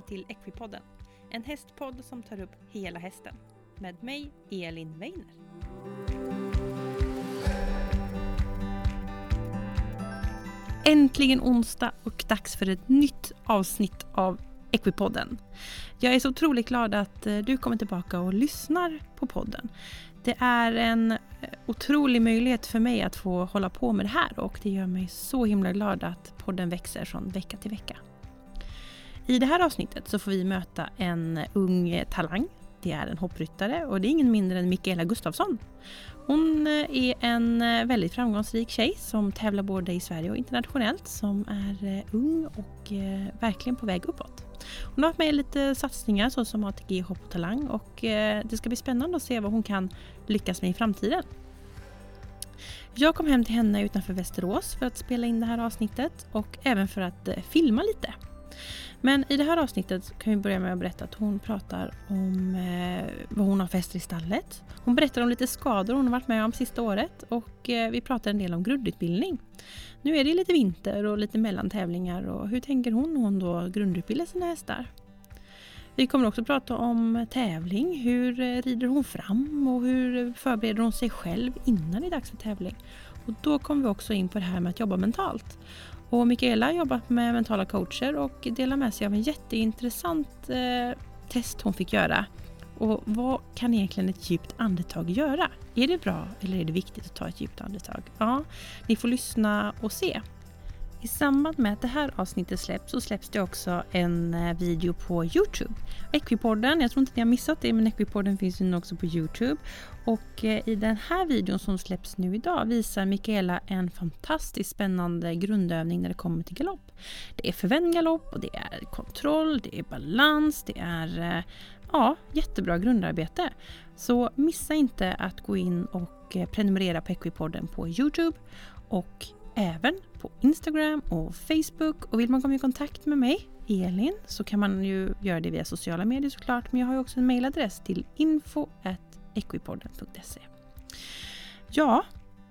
välkomna till Equipodden. En hästpodd som tar upp hela hästen. Med mig, Elin Weiner. Äntligen onsdag och dags för ett nytt avsnitt av Equipodden. Jag är så otroligt glad att eh, du kommer tillbaka och lyssnar på podden. Det är en eh, otrolig möjlighet för mig att få hålla på med det här och det gör mig så himla glad att podden växer från vecka till vecka. I det här avsnittet så får vi möta en ung talang. Det är en hoppryttare och det är ingen mindre än Mikaela Gustafsson. Hon är en väldigt framgångsrik tjej som tävlar både i Sverige och internationellt som är eh, ung och eh, verkligen på väg uppåt. Hon har varit med i lite satsningar såsom ATG Hopp och Talang och eh, det ska bli spännande att se vad hon kan lyckas med i framtiden. Jag kom hem till henne utanför Västerås för att spela in det här avsnittet och även för att filma lite. Men i det här avsnittet kan vi börja med att berätta att hon pratar om eh, vad hon har för hästar i stallet. Hon berättar om lite skador hon har varit med om sista året och eh, vi pratar en del om grundutbildning. Nu är det lite vinter och lite mellantävlingar och hur tänker hon när hon då grundutbildar sina hästar? Vi kommer också prata om tävling. Hur eh, rider hon fram och hur förbereder hon sig själv innan det är dags för tävling? Och då kommer vi också in på det här med att jobba mentalt. Och Mikaela har jobbat med mentala coacher och delar med sig av en jätteintressant eh, test hon fick göra. Och vad kan egentligen ett djupt andetag göra? Är det bra eller är det viktigt att ta ett djupt andetag? Ja, ni får lyssna och se. I samband med att det här avsnittet släpps så släpps det också en eh, video på Youtube. Equipodden, jag tror inte ni har missat det, men Equipodden finns ju nu också på Youtube. Och eh, i den här videon som släpps nu idag visar Mikaela en fantastiskt spännande grundövning när det kommer till galopp. Det är förvänd galopp och det är kontroll, det är balans, det är eh, ja, jättebra grundarbete. Så missa inte att gå in och prenumerera på Equipodden på Youtube och även på Instagram och Facebook. Och vill man komma i kontakt med mig, Elin, så kan man ju göra det via sociala medier såklart. Men jag har ju också en mailadress till info.equipodden.se. Ja,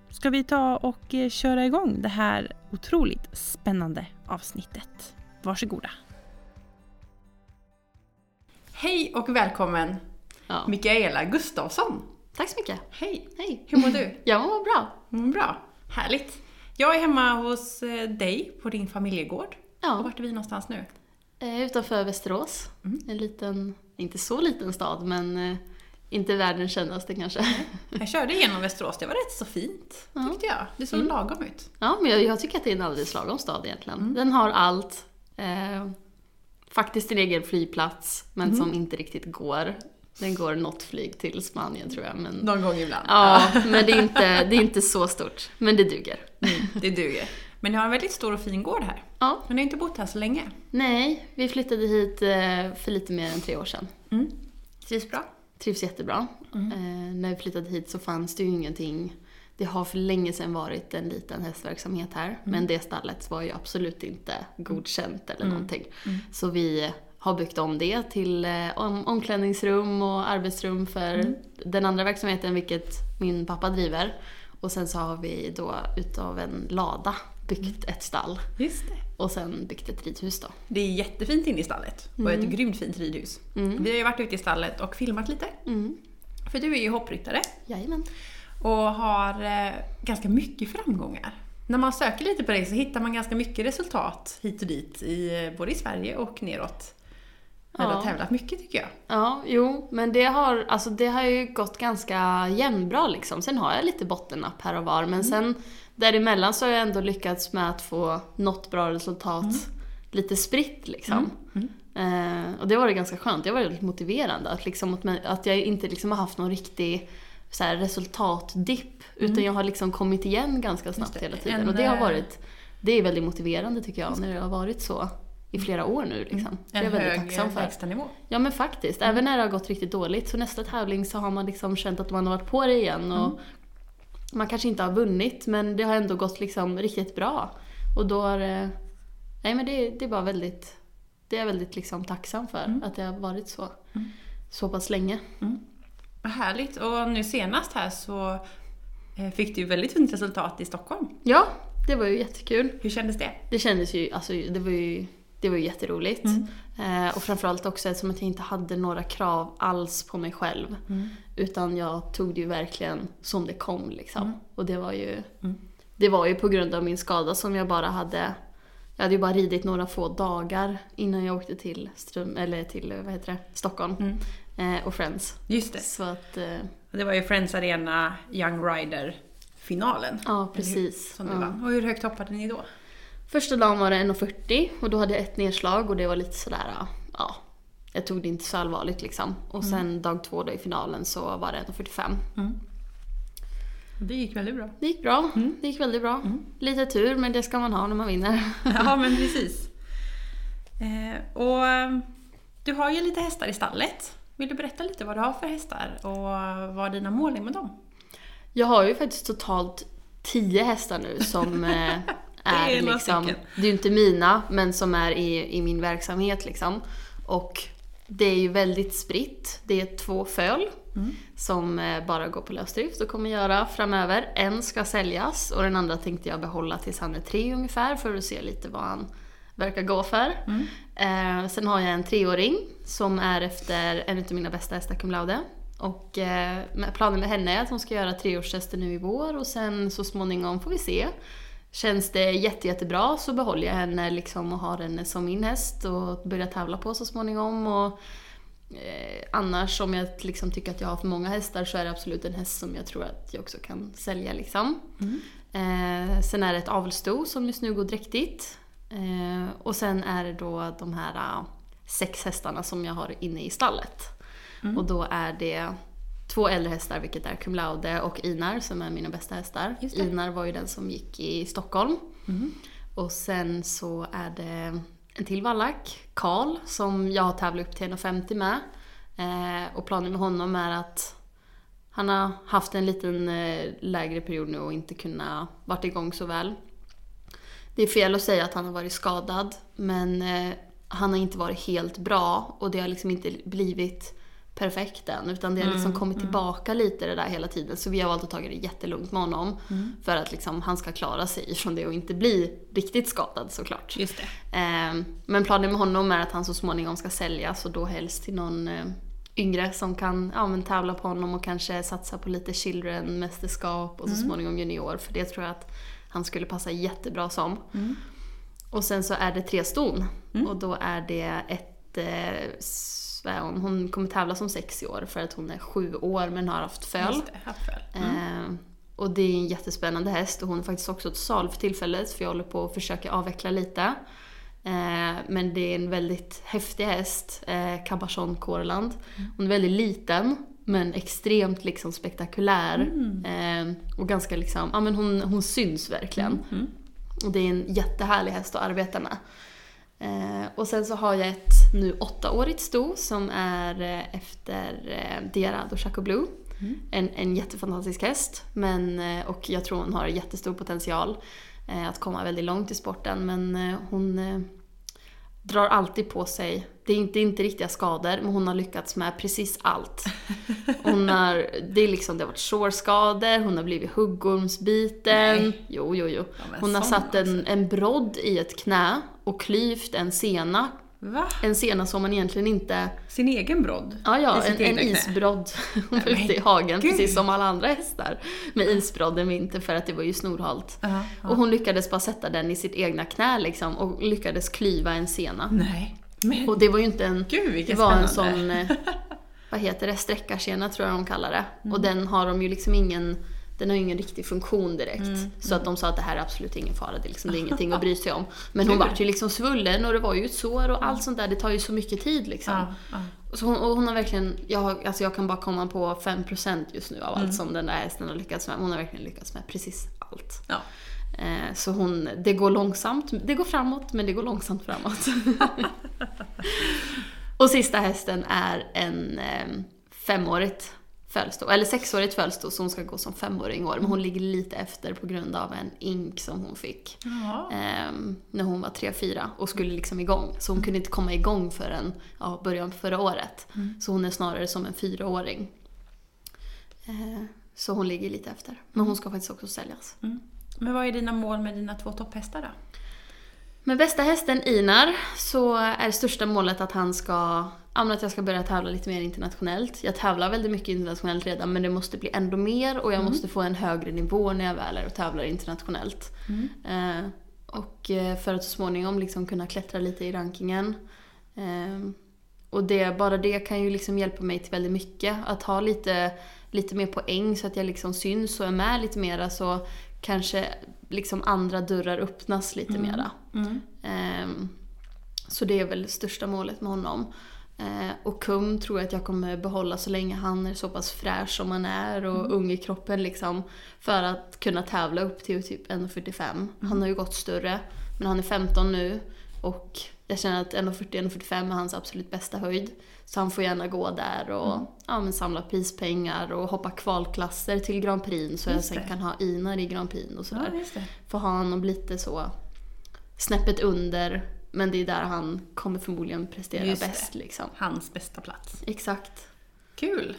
ska vi ta och eh, köra igång det här otroligt spännande avsnittet. Varsågoda! Hej och välkommen ja. Mikaela Gustafsson! Tack så mycket! Hej! Hej! Hur mår du? Jag mår bra! Mm, bra, härligt! Jag är hemma hos eh, dig på din familjegård. Ja. Och vart är vi någonstans nu? Eh, utanför Västerås. Mm. En liten, inte så liten stad, men eh, inte världens kändaste kanske. Jag körde igenom Västerås, det var rätt så fint ja. tyckte jag. Det såg mm. lagom ut. Ja, men jag, jag, tycker att det är en alldeles lagom stad egentligen. Mm. Den har allt. Eh, faktiskt en egen flygplats, men mm. som inte riktigt går. Den går något flyg till Spanien tror jag. Men... Någon gång ibland. Ja, men det är, inte, det är inte så stort. Men det duger. Mm, det duger. Men ni har en väldigt stor och fin gård här. Ja. Men ni har inte bott här så länge. Nej, vi flyttade hit eh, för lite mer än tre år sedan. Mm. Trivs bra? Trivs jättebra. Mm. Eh, när vi flyttade hit så fanns det ju ingenting. Det har för länge sedan varit en liten hästverksamhet här. Mm. Men det stallet var ju absolut inte godkänt eller mm. någonting. Mm. Så vi har byggt om det till eh, om, omklädningsrum och arbetsrum för mm. den andra verksamheten, vilket min pappa driver. Och sen så har vi då utav en lada byggt mm. ett stall. Just det. Och sen byggt ett ridhus då. Det är jättefint inne i stallet och mm. ett grymt fint ridhus. Mm. Vi har ju varit ute i stallet och filmat lite. Mm. För du är ju hoppryttare. Jajamän. Och har eh, ganska mycket framgångar. När man söker lite på dig så hittar man ganska mycket resultat hit och dit, i, både i Sverige och neråt. Men ja. tävlat mycket tycker jag. Ja, jo, men det har, alltså, det har ju gått ganska jämnbra liksom. Sen har jag lite bottennapp här och var, men mm. sen däremellan så har jag ändå lyckats med att få något bra resultat mm. lite spritt liksom. Mm. mm. Eh, och det var det ganska skönt, det var väldigt motiverande. Att, liksom, att jag inte liksom har haft någon riktig så här, resultatdipp, utan mm. jag har liksom kommit igen ganska snabbt hela tiden. En, och det har varit, det är väldigt motiverande tycker jag, när det har varit så i flera år nu. Liksom. Mm. En jag är väldigt tacksam för. lägstanivå. Ja men faktiskt, mm. även när det har gått riktigt dåligt. Så nästa tävling så har man liksom känt att man har varit på det igen. Och mm. Man kanske inte har vunnit men det har ändå gått liksom riktigt bra. Och då har det... Nej men det, det är bara väldigt... Det är jag väldigt liksom tacksam för, mm. att det har varit så. Mm. Så pass länge. Mm. Vad härligt. Och nu senast här så eh, fick du ju väldigt fint resultat i Stockholm. Ja, det var ju jättekul. Hur kändes det? Det kändes ju, alltså det var ju det var ju jätteroligt. Eh, och framförallt också eftersom att jag inte hade några krav alls på mig själv. Utan jag tog det ju verkligen som det kom liksom. Och det var ju det var ju på grund av min skada som jag bara hade jag hade ju bara ridit några få dagar innan jag åkte till, Ström, eller till vad heter det, Stockholm eh, och Friends. Just det. Så att, eh, Det var ju Friends Arena Young Rider-finalen. ja precis. Som du Ja. vann. Och hur högt hoppade ni då? Första dagen var det 1,40 och då hade jag ett nedslag och det var lite sådär, ja. Jag tog det inte så allvarligt liksom. Och sen dag två då i finalen så var det 1,45. Det gick väldigt bra. Det gick bra. Det gick väldigt bra. Lite tur men det ska man ha när man vinner. Ja, men precis. Eh, och eh, du har ju lite hästar i stallet. Vill du berätta lite vad du har för hästar och vad dina mål är med dem? Jag har ju faktiskt totalt 10 hästar nu som eh, är, är liksom, stycken. det är ju inte mina, men som är i, i min verksamhet liksom. Och det är ju väldigt spritt. Det är två föl Mm. som eh, bara går på lösdrift och kommer göra framöver. En ska säljas och den andra tänkte jag behålla tills han är tre ungefär för att se lite vad han verkar gå för. Mm. Eh, sen har jag en treåring som är efter en av mina bästa hästar, cum laude. Och eh, planen med henne är att hon ska göra treårstester nu i vår och sen så småningom får vi se. Känns det jätte, jättebra så behåller jag henne liksom och har henne som min häst och börjar tävla på så småningom. Och, eh, annars om jag liksom tycker att jag har för många hästar så är det absolut en häst som jag tror att jag också kan sälja. Liksom. Eh, sen är det ett avelsto som just nu går dräktigt. Eh, och sen är det då de här eh, sex hästarna som jag har inne i stallet. Och då är det två äldre hästar, vilket är cum laude och Inar som är mina bästa hästar. Inar var ju den som gick i Stockholm. Och sen så är det en till vallack, Karl, som jag har tävlat upp till 1,50 med. Eh, och planen med honom är att han har haft en liten eh, lägre period nu och inte kunnat varit igång så väl. Det är fel att säga att han har varit skadad, men eh, han har inte varit helt bra och det har liksom inte blivit perfekt än. Utan det har liksom kommit tillbaka lite det där hela tiden. Så vi har valt att ta det jättelugnt med honom. För att liksom han ska klara sig från det och inte bli riktigt skadad såklart. Just det. Eh, men planen med honom är att han så småningom ska säljas och då helst till någon eh, yngre som kan ja, men tävla på honom och kanske satsa på lite children-mästerskap och så småningom junior. För det tror jag att han skulle passa jättebra som. Och sen så är det tre ston. Och då är det ett... Eh, är hon? hon kommer tävla som sex i år för att hon är sju år men har haft föl. Haftföl. Eh, och det är en jättespännande häst och hon är faktiskt också till salu för tillfället för jag håller på att försöka avveckla lite. Eh, men det är en väldigt häftig häst, eh, Caberson Courland. Hon är väldigt liten men extremt liksom spektakulär. Eh, och ganska liksom, ja men hon, hon syns verkligen. Och det är en jättehärlig häst att arbeta med. Eh, och sen så har jag ett nu åttaårigt sto som är eh, efter eh, Diarado Chaco Blue. En, en jättefantastisk häst. Men, eh, och jag tror hon har jättestor potential att komma väldigt långt i sporten. Men hon drar alltid på sig, det är inte, inte riktiga skador, men hon har lyckats med precis allt. Hon har, det, är liksom, det har varit sårskador, hon har blivit huggormsbiten. Nej. Jo, jo, jo. Ja, Hon har satt en, en brodd i ett knä och klyvt en sena. Va? En sena som man egentligen inte... Sin egen brodd? Ja, ja, en, en isbrodd men ute i hagen, gud. precis som alla andra hästar. Med isbrodd en vinter för att det var ju snorhalt. Ja, ja. Och hon lyckades bara sätta den i sitt egna knä liksom och lyckades klyva en sena. Nej. Men Och det var ju inte en... gud Det var en spännande. sån, eh, vad heter det, sträckarsena tror jag de kallar det. Mm. Och den har de ju liksom ingen, den har ju ingen riktig funktion direkt. Mm, Så att de sa att det här är absolut ingen fara, det är, liksom, det är ingenting att bry sig om. Men hon vart ju liksom svullen och det var ju ett sår och allt sånt där, det tar ju så mycket tid liksom. Ja, ja. Så hon, och hon har verkligen, jag, alltså jag kan bara komma på 5% just nu av Mm. allt som den där hästen har lyckats med. Hon har verkligen lyckats med precis allt. Ja. Eh, så hon, det går långsamt, det går framåt men det går långsamt framåt. och sista hästen är en eh, femårigt födelsedag, eller sexårigt födelsedag så hon ska gå som femåring i år. Men hon ligger lite efter på grund av en ink som hon fick eh, när hon var 3-4 och skulle liksom igång. Så hon kunde inte komma igång förrän ja, början på förra året. Så hon är snarare som en fyraåring. Eh, så hon ligger lite efter. Men hon ska faktiskt också säljas. Mm. Men vad är dina mål med dina två topphästar då? Med bästa hästen Inar så är största målet att han ska, men att jag ska börja tävla lite mer internationellt. Jag tävlar väldigt mycket internationellt redan men det måste bli ändå mer och jag måste få en högre nivå när jag väl är och tävlar internationellt. Eh, och eh, för att så småningom liksom kunna klättra lite i rankingen. Eh, och det, bara det kan ju liksom hjälpa mig till väldigt mycket. Att ha lite, lite mer poäng så att jag liksom syns och är med lite mera så kanske liksom andra dörrar öppnas lite mera. Ehm, så det är väl det största målet med honom. Eh, och Kum tror jag att jag kommer behålla så länge han är så pass fräsch som han är och ung i kroppen liksom. För att kunna tävla upp till typ 1,45. Han har ju gått större, men han är 15 nu. Och jag känner att 1,40-1,45 är hans absolut bästa höjd. Så han får gärna gå där och ja, men samla prispengar och hoppa kvalklasser till Grand Prix så jag Just sen det. kan ha Inar i Grand Prix och sådär. Ja, just det. Få ha honom lite så snäppet under. Men det är där han kommer förmodligen prestera Just det. bäst liksom. Hans bästa plats. Exakt. Kul!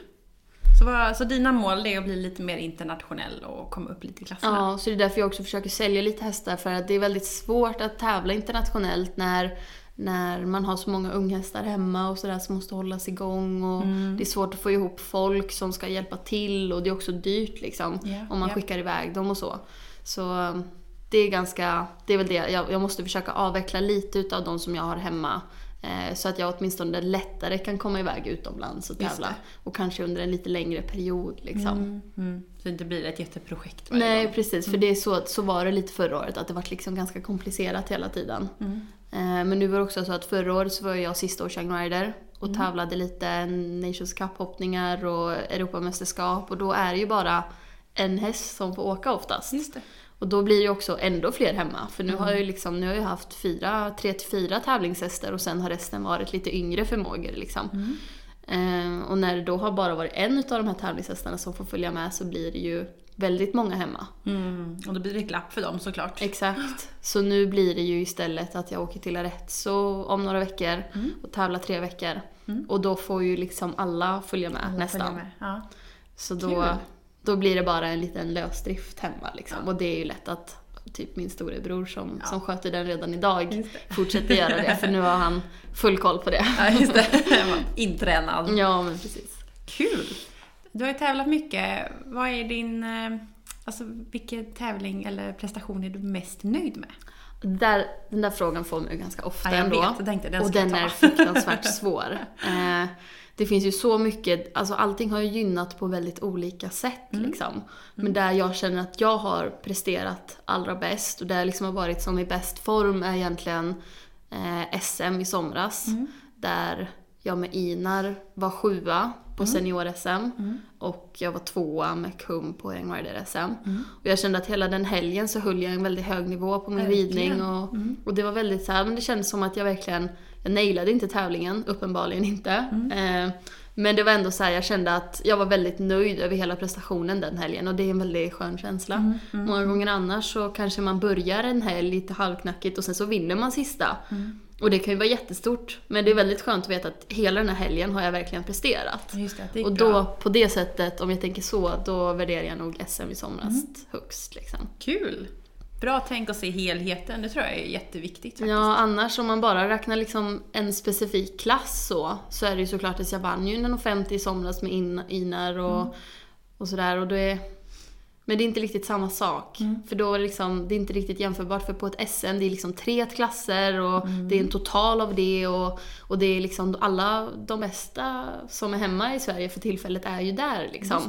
Så, vad, så dina mål är att bli lite mer internationell och komma upp lite i klasserna? Ja, så det är därför jag också försöker sälja lite hästar för att det är väldigt svårt att tävla internationellt när, när man har så många unghästar hemma och sådär som måste hållas igång och Mm. det är svårt att få ihop folk som ska hjälpa till och det är också dyrt liksom Ja, om man ja. skickar iväg dem och så. Så det är ganska, det är väl det, jag, jag måste försöka avveckla lite utav de som jag har hemma eh, så att jag åtminstone lättare kan komma iväg utomlands och tävla. Och kanske under en lite längre period liksom. Mm, mm. Så det inte blir ett jätteprojekt varje Nej gång. precis, för det är så, så var det lite förra året att det var liksom ganska komplicerat hela tiden. Mm. Eh, Men nu var det också så att förra året så var jag sista års Young Rider och Mm. tävlade lite Nations Cup-hoppningar och Europamästerskap och då är det ju bara en häst som får åka oftast. Just det. Och då blir det ju också ändå fler hemma. För nu har jag Mm. ju liksom, nu har jag haft fyra, tre till fyra tävlingshästar och sen har resten varit lite yngre förmågor liksom. Mm. Eh, och när det då har bara varit en av de här tävlingshästarna som får följa med så blir det ju väldigt många hemma. Mm. Och då blir det glapp för dem såklart. Exakt. Så nu blir det ju istället att jag åker till Arezzo om några veckor Mm. och tävlar tre veckor. Mm. Och då får ju liksom alla följa med Alla nästan. med. Ja. Så då, Kul. Då blir det bara en liten lösdrift hemma liksom. Ja. Och det är ju lätt att typ min storebror som, Ja. som sköter den redan idag fortsätter göra det för nu har han full koll på det. Ja, just det. Intränad. Ja men precis. Kul! Du har ju tävlat mycket. Vad är din... eh, Alltså vilken tävling eller prestation är du mest nöjd med? Där, den där frågan får man ju ganska ofta Ja, jag ändå. vet. Jag tänkte den och den är fruktansvärt svår. Eh, det finns ju så mycket, alltså allting har ju gynnat på väldigt olika sätt Mm. liksom. Men där jag känner att jag har presterat allra bäst och där jag liksom har varit som i bäst form är egentligen eh, SM i somras. Mm. Där jag med Inar var sjua på Mm. senior-SM och jag var tvåa med Kum på Young Rider-SM. Mm. Och jag kände att hela den helgen så höll jag en väldigt hög nivå på min Verkligen. ridning och, Mm. och det var väldigt så här, men det kändes som att jag verkligen, jag nailade inte tävlingen, uppenbarligen inte. Mm. Eh, men det var ändå så här, jag kände att jag var väldigt nöjd över hela prestationen den helgen och det är en väldigt skön känsla. Mm. Många gånger annars så kanske man börjar en helg lite halvknackigt och sen så vinner man sista. Mm. Och det kan ju vara jättestort, men det är väldigt skönt att veta att hela den här helgen har jag verkligen presterat. Just det, det Och bra. då, på det sättet, om jag tänker så, då värderar jag nog SM i somras Mm. högst liksom. Kul! Bra tänk att se helheten, det tror jag är jätteviktigt faktiskt. Ja, annars om man bara räknar liksom en specifik klass så, så är det ju såklart att jag vann ju en 50 i somras med In- Inar och, Mm. och sådär. Och då är, men det är inte riktigt samma sak. Mm. För då är det, liksom, det är inte riktigt jämförbart. För på ett SM det är liksom tre klasser och Mm. det är en total av det. Och, och det är liksom alla de bästa som är hemma i Sverige för tillfället är ju där liksom.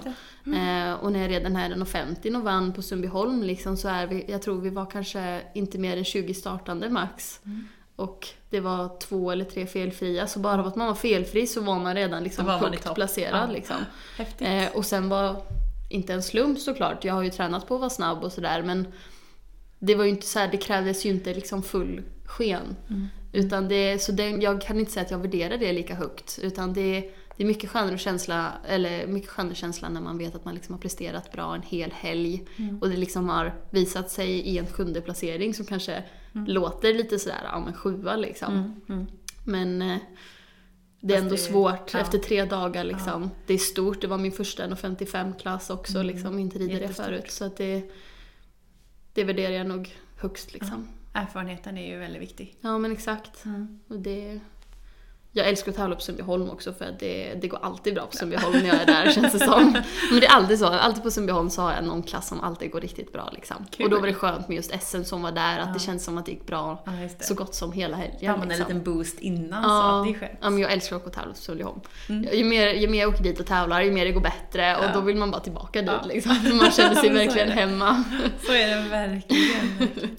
Det. Eh, och när jag redan här den 50 och vann på Sundbyholm liksom, så är vi, jag tror vi var kanske inte mer än 20 startande max. Mm. Och det var två eller tre felfria, så bara av att man var felfri så var man redan liksom högt placerad. Ja. Liksom. Eh, och sen var inte en slump såklart, jag har ju tränat på att vara snabb och sådär men det var ju inte så här, det krävdes ju inte liksom full sken. Mm. Utan det, så det, jag kan inte säga att jag värderar det lika högt. Utan det, det är mycket skönare känsla, eller mycket skönare känsla när man vet att man liksom har presterat bra en hel helg. Mm. Och det liksom har visat sig i en sjunde placering som kanske låter lite sådär, ja men sjua liksom. Mm. Mm. Men eh, det är ändå det- svårt ja. efter tre dagar liksom. Det är stort, det var min första 1,55-klass också liksom, inte ridit det Mm. Förut. Så att det, det värderar jag nog högst liksom. erfarenheten är ju väldigt viktig. Ja men exakt. Och det... Jag älskar att tävla på Sundbyholm också för att det, det går alltid bra på Sundbyholm när jag är där känns det som. Men det är alltid så, alltid på Sundbyholm så har jag någon klass som alltid går riktigt bra liksom. Kul. Och då var det skönt med just SM som var där, att Ja. det känns som att det gick bra Ja, det. så gott som hela helgen. Har man en liksom. liten boost innan så Ja, det är skönt. ja, men jag älskar att åka och tävla på Sundbyholm. Mm. Ju, mer, ju mer jag åker dit och tävlar, ju mer det går bättre och Ja. då vill man bara tillbaka dit Ja. liksom. Man känner sig så verkligen hemma. Så är det verkligen. verkligen.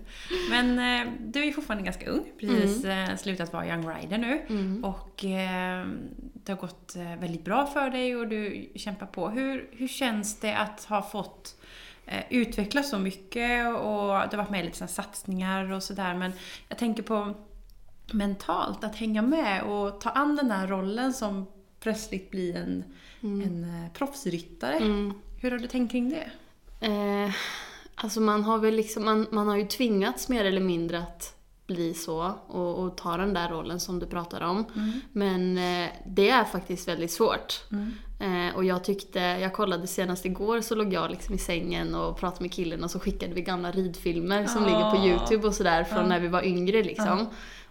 Men eh, du är fortfarande ganska ung, precis eh, slutat vara young rider nu. Mm. Och eh, det har gått eh, väldigt bra för dig och du kämpar på. Hur, hur känns det att ha fått eh, utveckla så mycket och det har varit med i lite satsningar och sådär. Men jag tänker på mentalt, att hänga med och ta an den här rollen som plötsligt blir en, en eh, proffsryttare. Mm. Hur har du tänkt kring det? Eh, alltså man har väl liksom, man, man har ju tvingats mer eller mindre att bli så och, och ta den där rollen som du pratar om. Men eh, det är faktiskt väldigt svårt. Eh, och jag tyckte, jag kollade senast igår så låg jag liksom i sängen och pratade med killen och så skickade vi gamla ridfilmer som Ja. ligger på youtube och sådär från Ja. när vi var yngre liksom.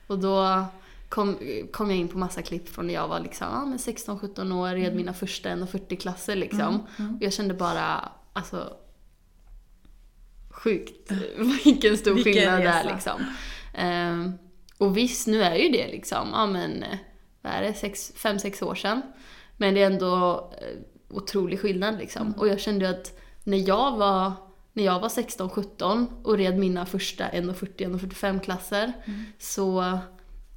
Och då kom, kom jag in på massa klipp från när jag var liksom, men 16-17 år, red mina första 1,40-klasser liksom. Och jag kände bara, alltså sjukt vilken stor Vilken skillnad det är liksom. Ehm, och visst, nu är ju det liksom, ja men, eh, vad är det, 5-6 år sedan. Men det är ändå eh, otrolig skillnad liksom. Och jag kände ju att när jag var, när jag var 16-17 och red mina första 1,40-1,45 klasser så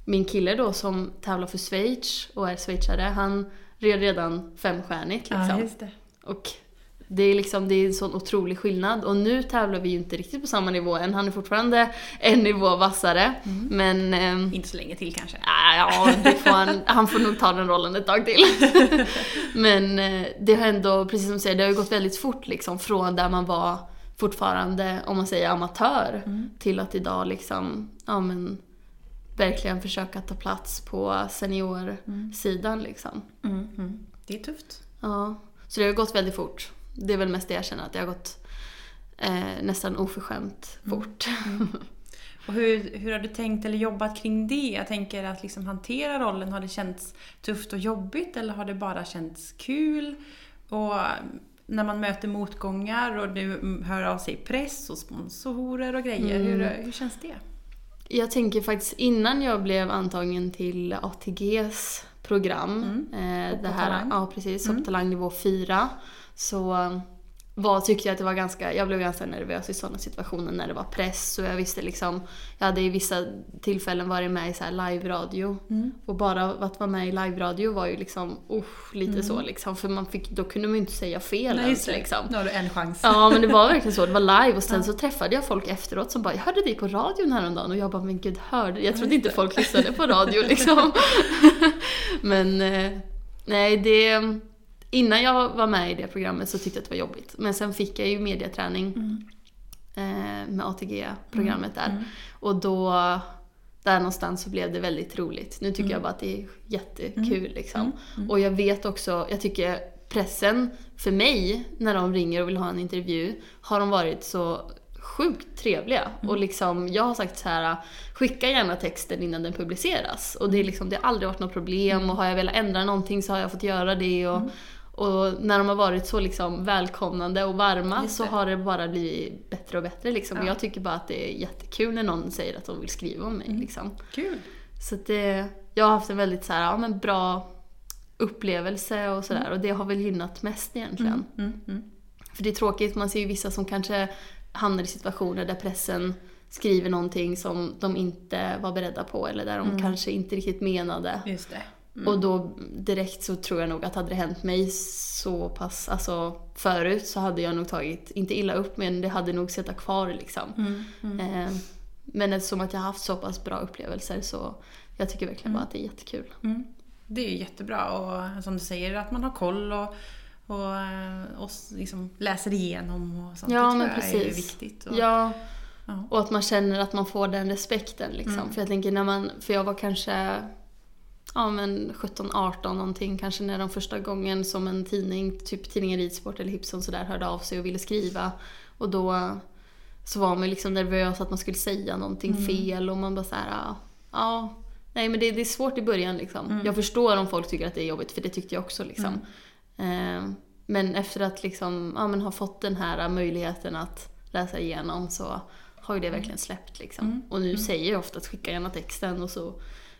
min kille då som tävlar för Schweiz och är schweizare, han red redan femstjärnigt liksom. Ja. Och det är liksom, det är en sån otrolig skillnad. Och nu tävlar vi ju inte riktigt på samma nivå än. Han är fortfarande en nivå vassare. Men... ehm, Inte så länge till kanske. Ah, ja, det får han, han får nog ta den rollen ett tag till. Men eh, det har ändå, precis som du säger, det har ju gått väldigt fort liksom från där man var fortfarande, om man säger amatör, till att idag liksom, ja men verkligen försöka ta plats på seniorsidan liksom. Mm, mm. Det är tufft. Ja, så det har gått väldigt fort. Det är väl mest det jag känner, att det har gått eh, nästan oförskämt fort. Och hur, hur har du tänkt eller jobbat kring det? Jag tänker att liksom hantera rollen, har det känts tufft och jobbigt eller har det bara känts kul? Och när man möter motgångar och du hör av sig press och sponsorer och grejer, hur, hur känns det? Jag tänker faktiskt innan jag blev antagen till ATGs program, eh, Hopp det här, talang. ja precis, Hopp och talang nivå 4, så var, tyckte jag att det var ganska, jag blev ganska nervös i sådana situationer när det var press. Och jag visste liksom, jag hade i vissa tillfällen varit med i så här live-radio. Och bara att vara med i live-radio var ju liksom, usch, lite så liksom, för man fick, då kunde man ju inte säga fel ens liksom. Nu har du en chans. Ja men det var verkligen så, det var live. Och sen så träffade jag folk efteråt som bara “Jag hörde dig på radion häromdagen” och jag bara “Men gud, hörde Jag trodde inte folk lyssnade på radio liksom. men eh, nej, det... Innan jag var med i det programmet så tyckte jag att det var jobbigt. Men sen fick jag ju mediaträning eh, med ATG-programmet där. Och då, där någonstans så blev det väldigt roligt. Nu tycker jag bara att det är jättekul liksom. Och jag vet också, jag tycker pressen för mig när de ringer och vill ha en intervju har de varit så sjukt trevliga. Och liksom, jag har sagt så här: skicka gärna texten innan den publiceras. Och det, är liksom, det har aldrig varit något problem och har jag velat ändra någonting så har jag fått göra det. Och, och när de har varit så liksom välkomnande och varma så har det bara blivit bättre och bättre. Liksom. Och Ja. jag tycker bara att det är jättekul när någon säger att de vill skriva om mig. Mm. Liksom. Kul! Så att det, jag har haft en väldigt så här, ja, men bra upplevelse och sådär. Och det har väl gynnat mest egentligen. Mm, mm. För det är tråkigt, man ser ju vissa som kanske hamnar i situationer där pressen skriver någonting som de inte var beredda på eller där de kanske inte riktigt menade. Just det. Och då direkt så tror jag nog att hade det hänt mig så pass, alltså förut så hade jag nog tagit, inte illa upp men det hade nog suttit kvar liksom. Mm, Eh, men eftersom att jag har haft så pass bra upplevelser så jag tycker verkligen bara att det är jättekul. Mm. Det är ju jättebra och som du säger att man har koll och, och, eh, och liksom läser igenom och sånt. Ja, det tror jag är viktigt. Och, Ja, Ja. och att man känner att man får den respekten liksom. Mm. För jag tänker när man, för jag var kanske ja men 17-18 någonting kanske när de första gången som en tidning, typ tidningen Ridsport eller Hipson sådär hörde av sig och ville skriva. Och då så var man liksom nervös att man skulle säga någonting Mm. fel och man bara såhär, ja, ja. Nej men det, det är svårt i början liksom. Mm. Jag förstår om folk tycker att det är jobbigt för det tyckte jag också liksom. Eh, men efter att liksom, ja, men ha fått den här möjligheten att läsa igenom så har ju det verkligen släppt liksom. Mm. Och nu säger jag ofta att skicka gärna texten och så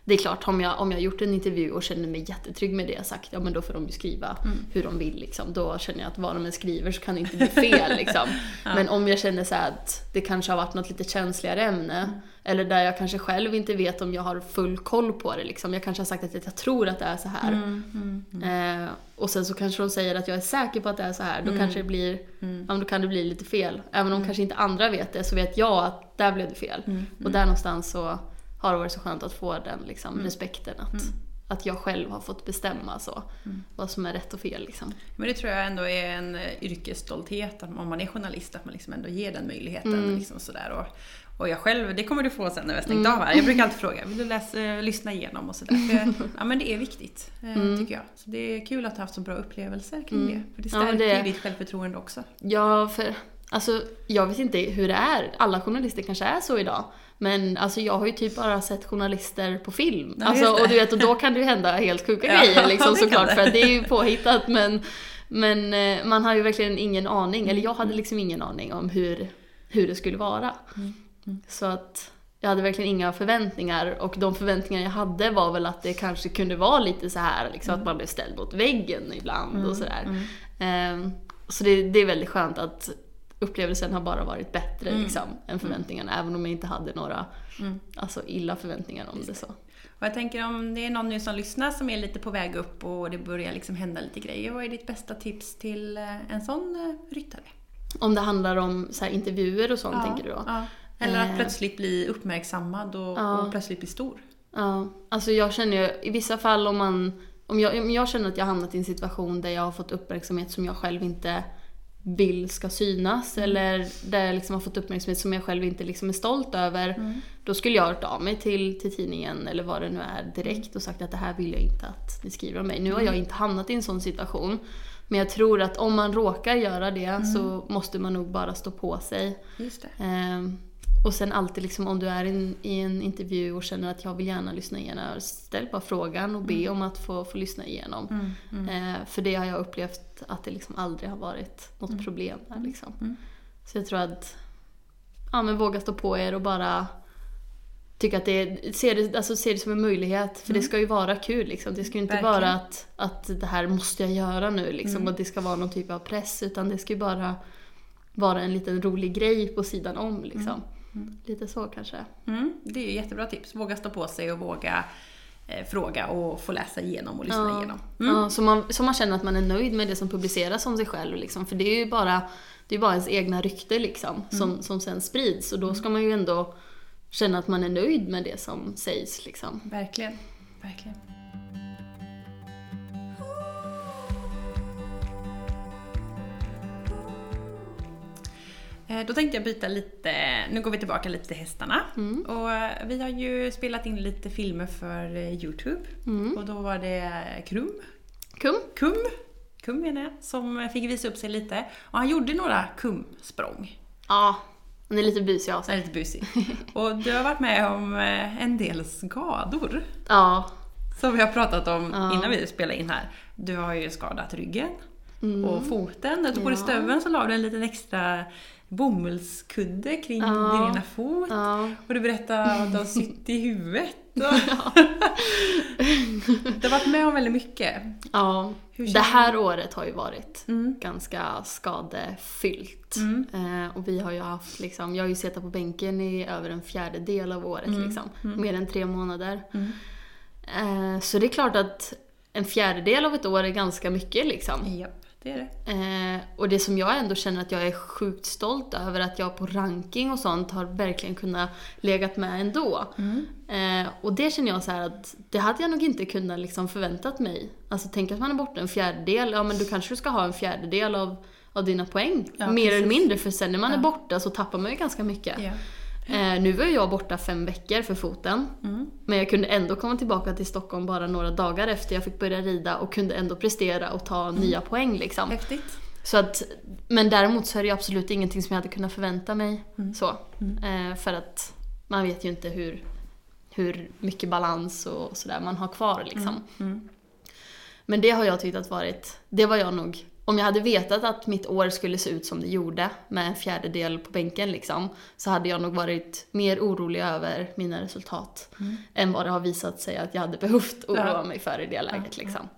det är klart, om jag, om jag gjort en intervju och känner mig jättetrygg med det jag sagt, ja men då får de ju skriva Mm. hur de vill liksom. Då känner jag att vad de än skriver så kan det inte bli fel liksom. Men om jag känner så att det kanske har varit något lite känsligare ämne, Mm. eller där jag kanske själv inte vet om jag har full koll på det liksom. Jag kanske har sagt att jag tror att det är så här. Mm. Eh, och sen så kanske de säger att jag är säker på att det är så här. Då Mm. kanske det blir, ja, då kan det bli lite fel. Även om kanske inte andra vet det så vet jag att där blev det fel. Mm. Och där någonstans så har det varit så skönt att få den liksom, respekten att, att jag själv har fått bestämma så. Vad som är rätt och fel liksom. Men det tror jag ändå är en eh, yrkesstolthet att om man är journalist att man liksom ändå ger den möjligheten. Mm. Liksom sådär. Och, och jag själv, det kommer du få sen när vi har stängt av här. Jag brukar alltid fråga, vill du läsa, eh, lyssna igenom och sådär. Ja men det är viktigt, eh, tycker jag. Så det är kul att ha haft så bra upplevelser kring det. För det Mm. Ja, stärker det- ditt självförtroende också. Ja, för alltså, jag vet inte hur det är. Alla journalister kanske är så idag. Men alltså, jag har ju typ bara sett journalister på film. Ja, alltså, och, du vet, och då kan det ju hända helt sjuka Ja, grejer liksom, såklart. För det är ju påhittat. Men, men eh, man har ju verkligen ingen aning. Eller jag hade liksom ingen aning om hur, hur det skulle vara. Så att jag hade verkligen inga förväntningar. Och de förväntningar jag hade var väl att det kanske kunde vara lite så här liksom, att man blev ställd mot väggen ibland och sådär. Ehm, så det, det är väldigt skönt att upplevelsen har bara varit bättre liksom, än förväntningarna. Även om jag inte hade några alltså, illa förväntningar om det så. Och jag tänker om det är någon nu som lyssnar som är lite på väg upp och det börjar liksom hända lite grejer. Vad är ditt bästa tips till eh, en sån eh, ryttare? Om det handlar om så här, intervjuer och sånt tänker du då? Ja. Eller att Eh. plötsligt bli uppmärksammad och, Ja. och plötsligt bli stor. Ja, alltså jag känner ju i vissa fall om man... Om jag, om jag känner att jag har hamnat i en situation där jag har fått uppmärksamhet som jag själv inte vill ska synas eller där jag liksom har fått uppmärksamhet som jag själv inte liksom är stolt över. Då skulle jag ha hört av mig till, till tidningen eller vad det nu är direkt och sagt att det här vill jag inte att ni skriver om mig. Nu har jag inte hamnat i en sån situation. Men jag tror att om man råkar göra det så måste man nog bara stå på sig. Just det. Ehm, och sen alltid liksom om du är in, i en intervju och känner att jag vill gärna lyssna igenom, ställ bara frågan och be om att få, få lyssna igenom. Ehm, för det har jag upplevt att det liksom aldrig har varit något problem där liksom. Så jag tror att, ja men våga stå på er och bara tycka att det är, se det, alltså se det som en möjlighet. För det ska ju vara kul liksom. Det ska ju inte Verkligen. vara att, att det här måste jag göra nu liksom. Och det ska vara någon typ av press. Utan det ska ju bara vara en liten rolig grej på sidan om liksom. Lite så kanske. Mm, det är ju jättebra tips. Våga stå på sig och våga eh, fråga och få läsa igenom och lyssna Ja. igenom. Ja, så, man, så man känner att man är nöjd med det som publiceras om sig själv. Liksom. För det är ju bara, det är bara ens egna rykte liksom, som, som sen sprids. Och då ska man ju ändå känna att man är nöjd med det som sägs. Liksom. Verkligen. Verkligen. Då tänkte jag byta lite, nu går vi tillbaka lite till hästarna. Och eh, vi har ju spelat in lite filmer för eh, Youtube. Och då var det Krum, Kum? Kum, Kum menar jag, som fick visa upp sig lite. Och han gjorde några kumsprång. Ja, den är lite busig av Han sig. är lite busig. Och du har varit med om eh, en del skador. Ja, Som vi har pratat om Ja. innan vi spelade in här. Du har ju skadat ryggen Mm. och foten. Jag tror på Ja. stöveln så la du en liten extra bomullskudde kring Ja. din ena fot. ja. Och du berättade att du har sytt i huvudet. du har varit med om väldigt mycket. ja. Det här året har ju varit Mm. ganska skadefyllt. Mm. Eh, och vi har ju haft liksom, jag har ju suttit på bänken i över en fjärdedel av året Mm. liksom. Mer än tre månader. Mm. Eh, så det är klart att en fjärdedel av ett år är ganska mycket liksom. Ja, det är det. Eh, och det som jag ändå känner att jag är sjukt stolt över att jag på ranking och sånt har verkligen kunnat legat med ändå. Mm. Eh, och det känner jag så att det hade jag nog inte kunnat liksom förväntat mig. Alltså tänk att man är borta en fjärdedel, ja men då kanske du ska ha en fjärdedel av, av dina poäng. Ja, Mer eller precis. mindre, för sen när man Ja. är borta så tappar man ju ganska mycket. Ja. Eh, nu var jag borta fem veckor för foten. Mm. Men jag kunde ändå komma tillbaka till Stockholm bara några dagar efter jag fick börja rida och kunde ändå prestera och ta nya poäng liksom. Häftigt. Så att, men däremot så är det absolut ingenting som jag hade kunnat förvänta mig. Mm. Så. Eh, för att man vet ju inte hur, hur mycket balans och sådär man har kvar liksom. Mm. Men det har jag tyckt att varit, det var jag nog, om jag hade vetat att mitt år skulle se ut som det gjorde med en fjärdedel på bänken liksom, så hade jag nog varit mer orolig över mina resultat än vad det har visat sig att jag hade behövt oroa Mm. Ja. mig för i det läget liksom.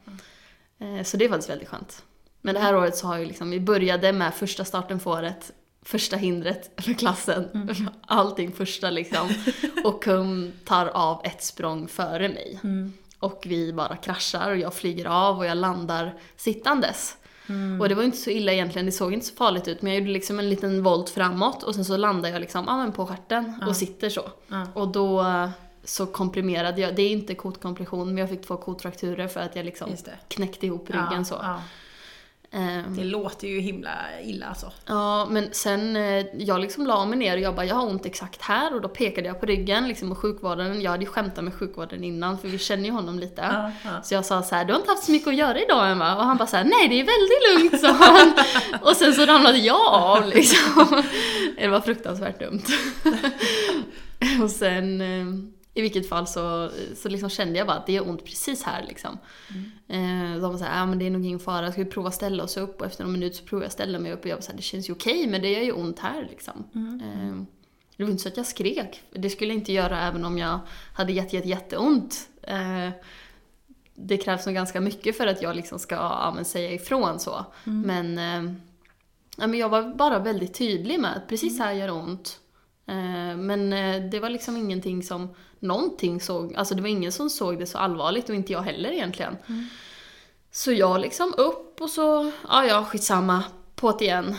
Eh, Så det är faktiskt väldigt skönt. Men det här året så har jag liksom, vi började med första starten för året, första hindret för klassen, Mm. allting första liksom. Och Kum tar av ett språng före mig. Mm. Och vi bara kraschar och jag flyger av och jag landar sittandes. Och det var inte så illa egentligen, det såg inte så farligt ut men jag gjorde liksom en liten volt framåt och sen så landade jag liksom ja, men på stjärten och sitter så. Ja. Och då eh, så komprimerade jag, det är inte kotkompression men jag fick två kotfrakturer för att jag liksom knäckte ihop ryggen ja, så. Ehm, Det låter ju himla illa alltså. Ja, men sen eh, jag liksom la mig ner och jag bara, jag har ont exakt här och då pekade jag på ryggen liksom och sjukvården, jag hade ju skämtat med sjukvården innan för vi känner ju honom lite. Ja, ja. Så jag sa så här, du har inte haft så mycket att göra idag Emma? Och han bara så här, nej det är väldigt lugnt sa han. Och sen så ramlade jag av liksom. Det var fruktansvärt dumt. Och sen eh, i vilket fall så, så liksom kände jag bara att det gör ont precis här liksom. Eh, de var såhär, men det är nog ingen fara, ska vi prova ställa oss upp? Och efter någon minut så provade jag ställa mig upp och jag var såhär, det känns ju okej men det gör ju ont här liksom. Eh, det var inte så att jag skrek, det skulle jag inte göra även om jag hade jätte, jätte, jätteont. Eh, det krävs nog ganska mycket för att jag liksom ska ja, men säga ifrån så. Men, eh, ja, men jag var bara väldigt tydlig med att precis här gör ont. Eh, men eh, det var liksom ingenting som någonting såg, alltså det var ingen som såg det så allvarligt och inte jag heller egentligen. Så jag liksom upp och så, ja ja skitsamma, på det igen.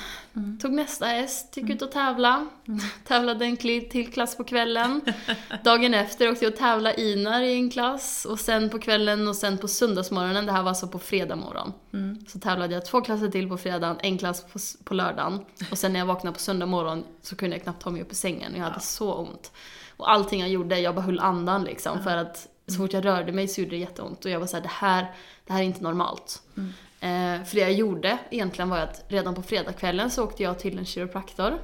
Tog nästa häst, gick ut och tävla. Tävlade en till klass på kvällen. Dagen efter åkte jag och tävla Inar i en klass. Och sen på kvällen och sen på söndagsmorgonen, det här var alltså på fredag morgon. Så tävlade jag två klasser till på fredagen, en klass på, på lördagen. Och sen när jag vaknade på söndag morgon så kunde jag knappt ta mig upp i sängen och jag hade så ont. Och allting jag gjorde, jag bara höll andan liksom. För att så fort jag rörde mig så gjorde det jätteont. Och jag var såhär, det här, det här är inte normalt. Eh, för det jag gjorde egentligen var att redan på fredagskvällen så åkte jag till en kiropraktor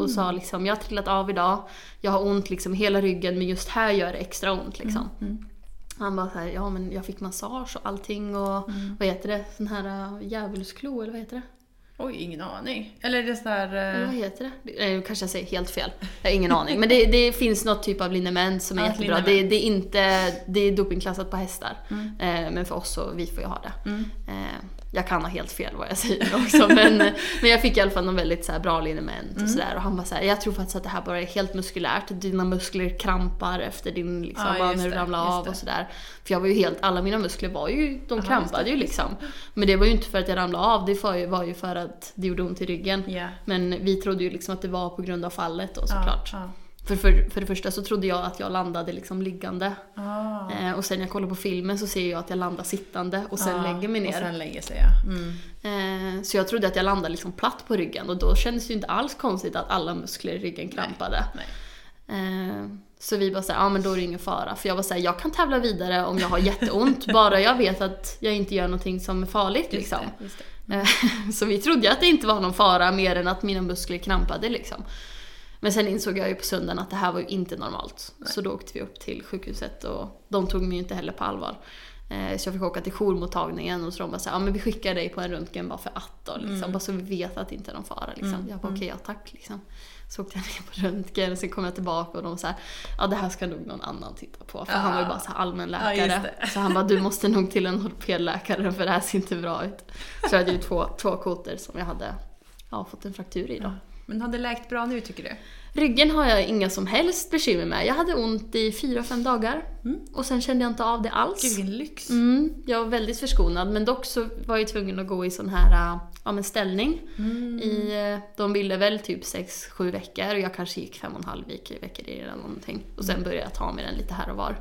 och sa liksom jag har trillat av idag, jag har ont liksom hela ryggen men just här gör det extra ont liksom. Han bara såhär, ja men jag fick massage och allting och vad heter det, sån här uh, djävulsklo eller vad heter det? Oj, ingen aning. Eller är det. Eller Uh, vad heter det? Eh, kanske jag säger helt fel. Jag har ingen aning. Men det, det finns något typ av liniment som är Ja, jättebra. Det, det är inte, det är dopingklassat på hästar. Eh, men för oss så, vi får ju ha det. Mm. Eh, jag kan ha helt fel vad jag säger också men, men jag fick i alla fall någon väldigt så bra liniment Mm. och sådär och han bara såhär, jag tror faktiskt att det här bara är helt muskulärt, dina muskler krampar efter din liksom, Ja, bara när du ramlar av det. och sådär. För jag var ju helt, alla mina muskler var ju, de just krampade ju liksom. Men det var ju inte för att jag ramlade av, det var ju, var ju för att det gjorde ont i ryggen. Ja. Men vi trodde ju liksom att det var på grund av fallet då såklart. Ja, För, för, för det första så trodde jag att jag landade liksom liggande. Ah. Eh, och sen när jag kollar på filmen så ser jag att jag landar sittande och sen Ja, lägger mig ner. Och sen lägger sig ja. Mm. Eh, så jag trodde att jag landade liksom platt på ryggen och då kändes det ju inte alls konstigt att alla muskler i ryggen krampade. Nej. Eh, så vi bara såhär, ja men då är det ingen fara. För jag var såhär, jag kan tävla vidare om jag har jätteont, bara jag vet att jag inte gör någonting som är farligt Just liksom. det, Så vi trodde att det inte var någon fara mer än att mina muskler krampade liksom. Men sen insåg jag ju på söndagen att det här var ju inte normalt. Så då åkte vi upp till sjukhuset och de tog mig ju inte heller på allvar. Eh, Så jag fick åka till jourmottagningen och så de bara såhär, ja men vi skickar dig på en röntgen bara för att då liksom. Bara så vi vet att det inte är någon fara liksom. Jag bara okej, ja tack liksom. Så åkte jag ner på röntgen och sen kom jag tillbaka och de sa ja det här ska nog någon annan titta på. För han var ju bara så Ja, allmänläkare. just så han bara, du måste nog till en ortopedläkare för det här ser inte bra ut. Så jag hade ju två, två kotor som jag hade ja, fått en fraktur i då. Men har det läkt bra nu tycker du? Ryggen har jag inga som helst bekymmer med. Jag hade ont i fyra fem dagar. Och sen kände jag inte av det alls. Gud vilken lyx. Mm, jag var väldigt förskonad men dock så var jag tvungen att gå i sån här äh, ja, men ställning. I, äh, de ville väl typ 6-7 veckor och jag kanske gick fem och en halv veck- veckor eller någonting. Och sen började jag ta med den lite här och var.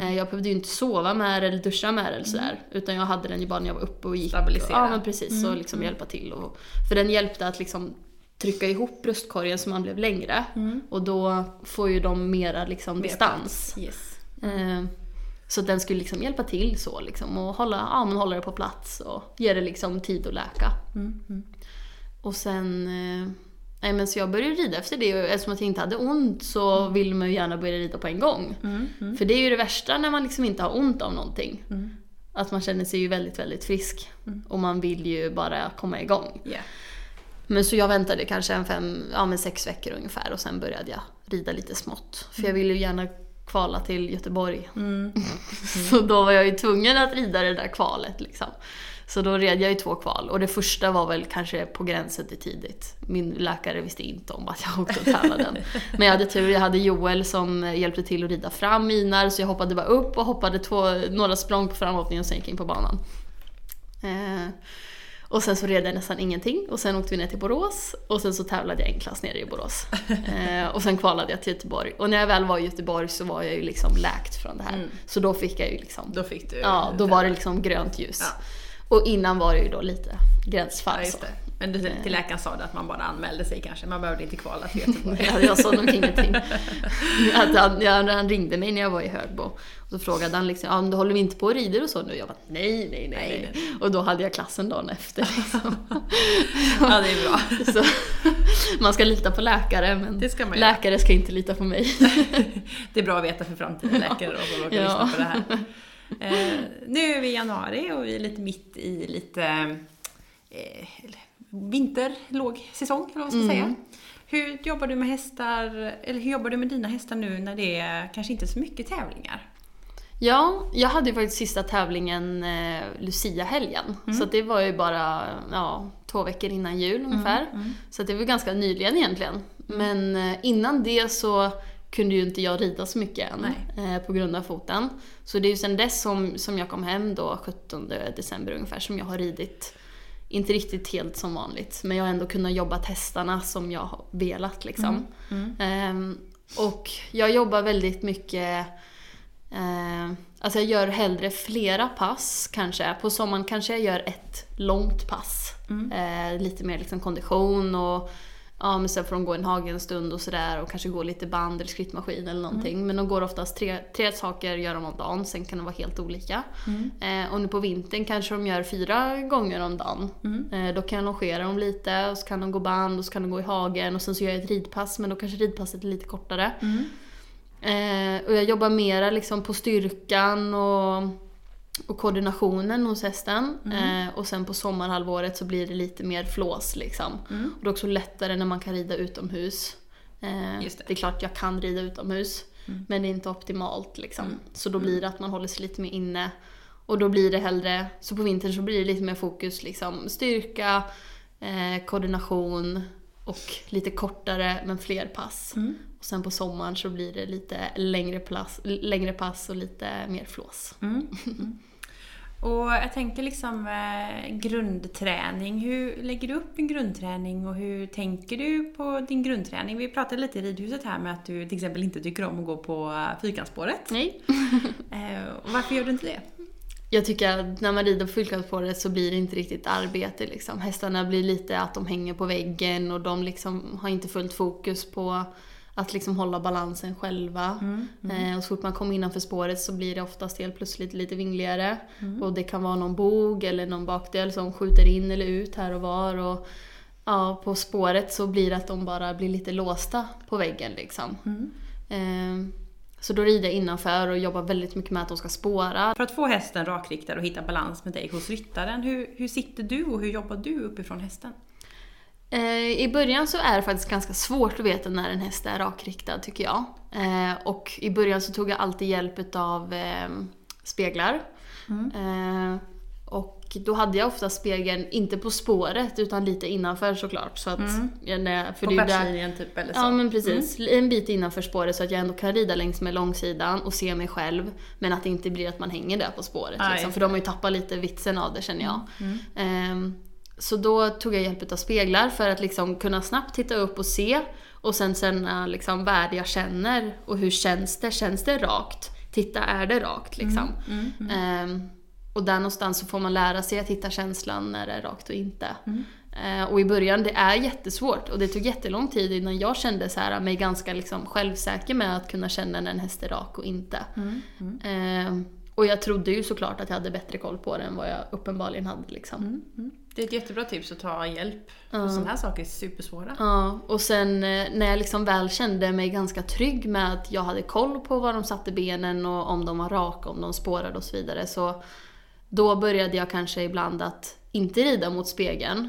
Eh, Jag behövde ju inte sova med det eller duscha med det eller sådär. Utan jag hade den ju bara när jag var uppe och gick. Stabilisera. Ja men precis, och liksom hjälpa till. Och, för den hjälpte att liksom trycka ihop bröstkorgen så man blev längre. Och då får ju de mera liksom Mer distans. Yes. Eh, Så den skulle liksom hjälpa till så liksom och hålla, ja, men hålla det på plats och ge det liksom tid att läka. Mm, mm. Och sen, eh, nej men så jag började rida efter det och eftersom jag inte hade ont så vill man ju gärna börja rida på en gång. Mm, mm, För det är ju det värsta när man liksom inte har ont av någonting. mm. Att man känner sig ju väldigt, väldigt frisk. Mm. Och man vill ju bara komma igång. Ja. Men så jag väntade kanske en fem, ja men sex veckor ungefär och sen började jag rida lite smått. För jag ville ju gärna kvala till Göteborg. Mm. Så då var jag ju tvungen att rida det där kvalet liksom. Så då red jag ju två kval och det första var väl kanske på gränsen till tidigt. Min läkare visste inte om att jag åkte och tävlade. Men jag hade tur, jag hade Joel som hjälpte till att rida fram minar så jag hoppade bara upp och hoppade två, några språng på framhoppningen och sen gick in på banan. Eh, och sen så red jag nästan ingenting och sen åkte vi ner till Borås och sen så tävlade jag en klass nere i Borås. Eh, och sen kvalade jag till Göteborg. Och när jag väl var i Göteborg så var jag ju liksom läkt från det här. Mm. Så då fick jag ju liksom Då fick du... Ja, då var det liksom grönt ljus. Ja. Och innan var det ju då lite gränsfall. Ja. Men du, till läkaren sa du att man bara anmälde sig kanske, man behövde inte kvala till Göteborg. Ja, jag sa nog ingenting. Att han, ja, han ringde mig när jag var i Högbo. Och så frågade han liksom, ja, men du håller vi inte på och rider och så nu? Jag bara, nej, nej, nej. nej. Och då hade jag klassen dagen efter. Liksom. ja, det är bra. Så, man ska lita på läkare, men ska läkare ska inte lita på mig. Det är bra att veta för framtiden läkare då, som råkar lyssna på det här. Eh, nu är vi i januari och vi är lite mitt i lite eh, vinterlågsäsong, eller vad man ska Mm. säga. Hur jobbar du med hästar, eller hur jobbar du med dina hästar nu när det är kanske inte så mycket tävlingar? Ja, jag hade ju faktiskt sista tävlingen eh, Lucia-helgen. Så att det var ju bara ja, två veckor innan jul ungefär. Mm. Så att det var ganska nyligen egentligen. Men eh, innan det så kunde ju inte jag rida så mycket än eh, på grund av foten. Så det är ju sen dess som, som jag kom hem då 17 december ungefär som jag har ridit. Inte riktigt helt som vanligt men jag har ändå kunnat jobba hästarna som jag har velat liksom. Mm. Ehm, och jag jobbar väldigt mycket Eh, alltså jag gör hellre flera pass kanske. På sommaren kanske jag gör ett långt pass. Mm. Eh, lite mer liksom kondition och ja, men sen får de gå en hage en stund och sådär och kanske gå lite band eller skrittmaskin eller någonting. Men de går oftast tre, tre saker gör de om dagen, sen kan det vara helt olika. Mm. Eh, och nu på vintern kanske de gör fyra gånger om dagen. Mm. Eh, då kan jag longera dem lite och så kan de gå band och så kan de gå i hagen och sen så gör jag ett ridpass men då kanske ridpasset är lite kortare. Mm. Eh, och jag jobbar mera liksom på styrkan och, och koordinationen hos hästen. Mm. Eh, och sen på sommarhalvåret så blir det lite mer flås liksom. Mm. Och det är också lättare när man kan rida utomhus. Eh, Just det. det är klart jag kan rida utomhus. Mm. Men det är inte optimalt liksom. Mm. Så då blir det att man håller sig lite mer inne. Och då blir det hellre, så på vintern så blir det lite mer fokus liksom styrka, eh, koordination och lite kortare men fler pass. Mm. Och sen på sommaren så blir det lite längre, pass, längre pass och lite mer flås. Mm. Mm. Och jag tänker liksom eh, grundträning. Hur lägger du upp en grundträning och hur tänker du på din grundträning? Vi pratade lite i ridhuset här med att du till exempel inte tycker om att gå på eh, fyrkantsspåret. Nej. Eh, och varför gör du inte det? Jag tycker att när man rider på fyllkampsspåret så blir det inte riktigt arbete liksom. Hästarna blir lite att de hänger på väggen och de liksom har inte fullt fokus på att liksom hålla balansen själva. Mm. Eh, och så fort man kommer innanför spåret så blir det oftast helt plötsligt lite vingligare. Mm. Och det kan vara någon bog eller någon bakdel som skjuter in eller ut här och var. Och, ja, på spåret så blir det att de bara blir lite låsta på väggen liksom. Mm. Eh, så då rider jag innanför och jobbar väldigt mycket med att de ska spåra. För att få hästen rakriktad och hitta balans med dig hos ryttaren, hur, hur sitter du och hur jobbar du uppifrån hästen? Eh, I början så är det faktiskt ganska svårt att veta när en häst är rakriktad tycker jag. Eh, och i början så tog jag alltid hjälp av eh, speglar. Mm. Eh, och då hade jag ofta spegeln, inte på spåret, utan lite innanför såklart. Så att, Mm. för På stjärtlinjen typ eller så? Ja men precis, en bit innanför spåret så att jag ändå kan rida längs med långsidan och se mig själv. Men att det inte blir att man hänger där på spåret. Ja, liksom, för de har ju tappat lite vitsen av det känner jag. Mm. Ehm, så då tog jag hjälp av speglar för att liksom kunna snabbt titta upp och se. Och sen känna liksom vad det jag känner och hur känns det? Känns det rakt? Titta, är det rakt liksom? Mm. Mm. Ehm, och där någonstans så får man lära sig att hitta känslan när det är rakt och inte. Mm. Eh, och i början, det är jättesvårt och det tog jättelång tid innan jag kände så här, mig ganska liksom självsäker med att kunna känna när en häst är rak och inte. Mm. Mm. Eh, och jag trodde ju såklart att jag hade bättre koll på det än vad jag uppenbarligen hade liksom. Det är ett jättebra tips att ta hjälp. Ja. sådana här saker är supersvåra. Ja, och sen eh, när jag liksom väl kände mig ganska trygg med att jag hade koll på var de satte benen och om de var raka, om de spårade och så vidare. Så då började jag kanske ibland att inte rida mot spegeln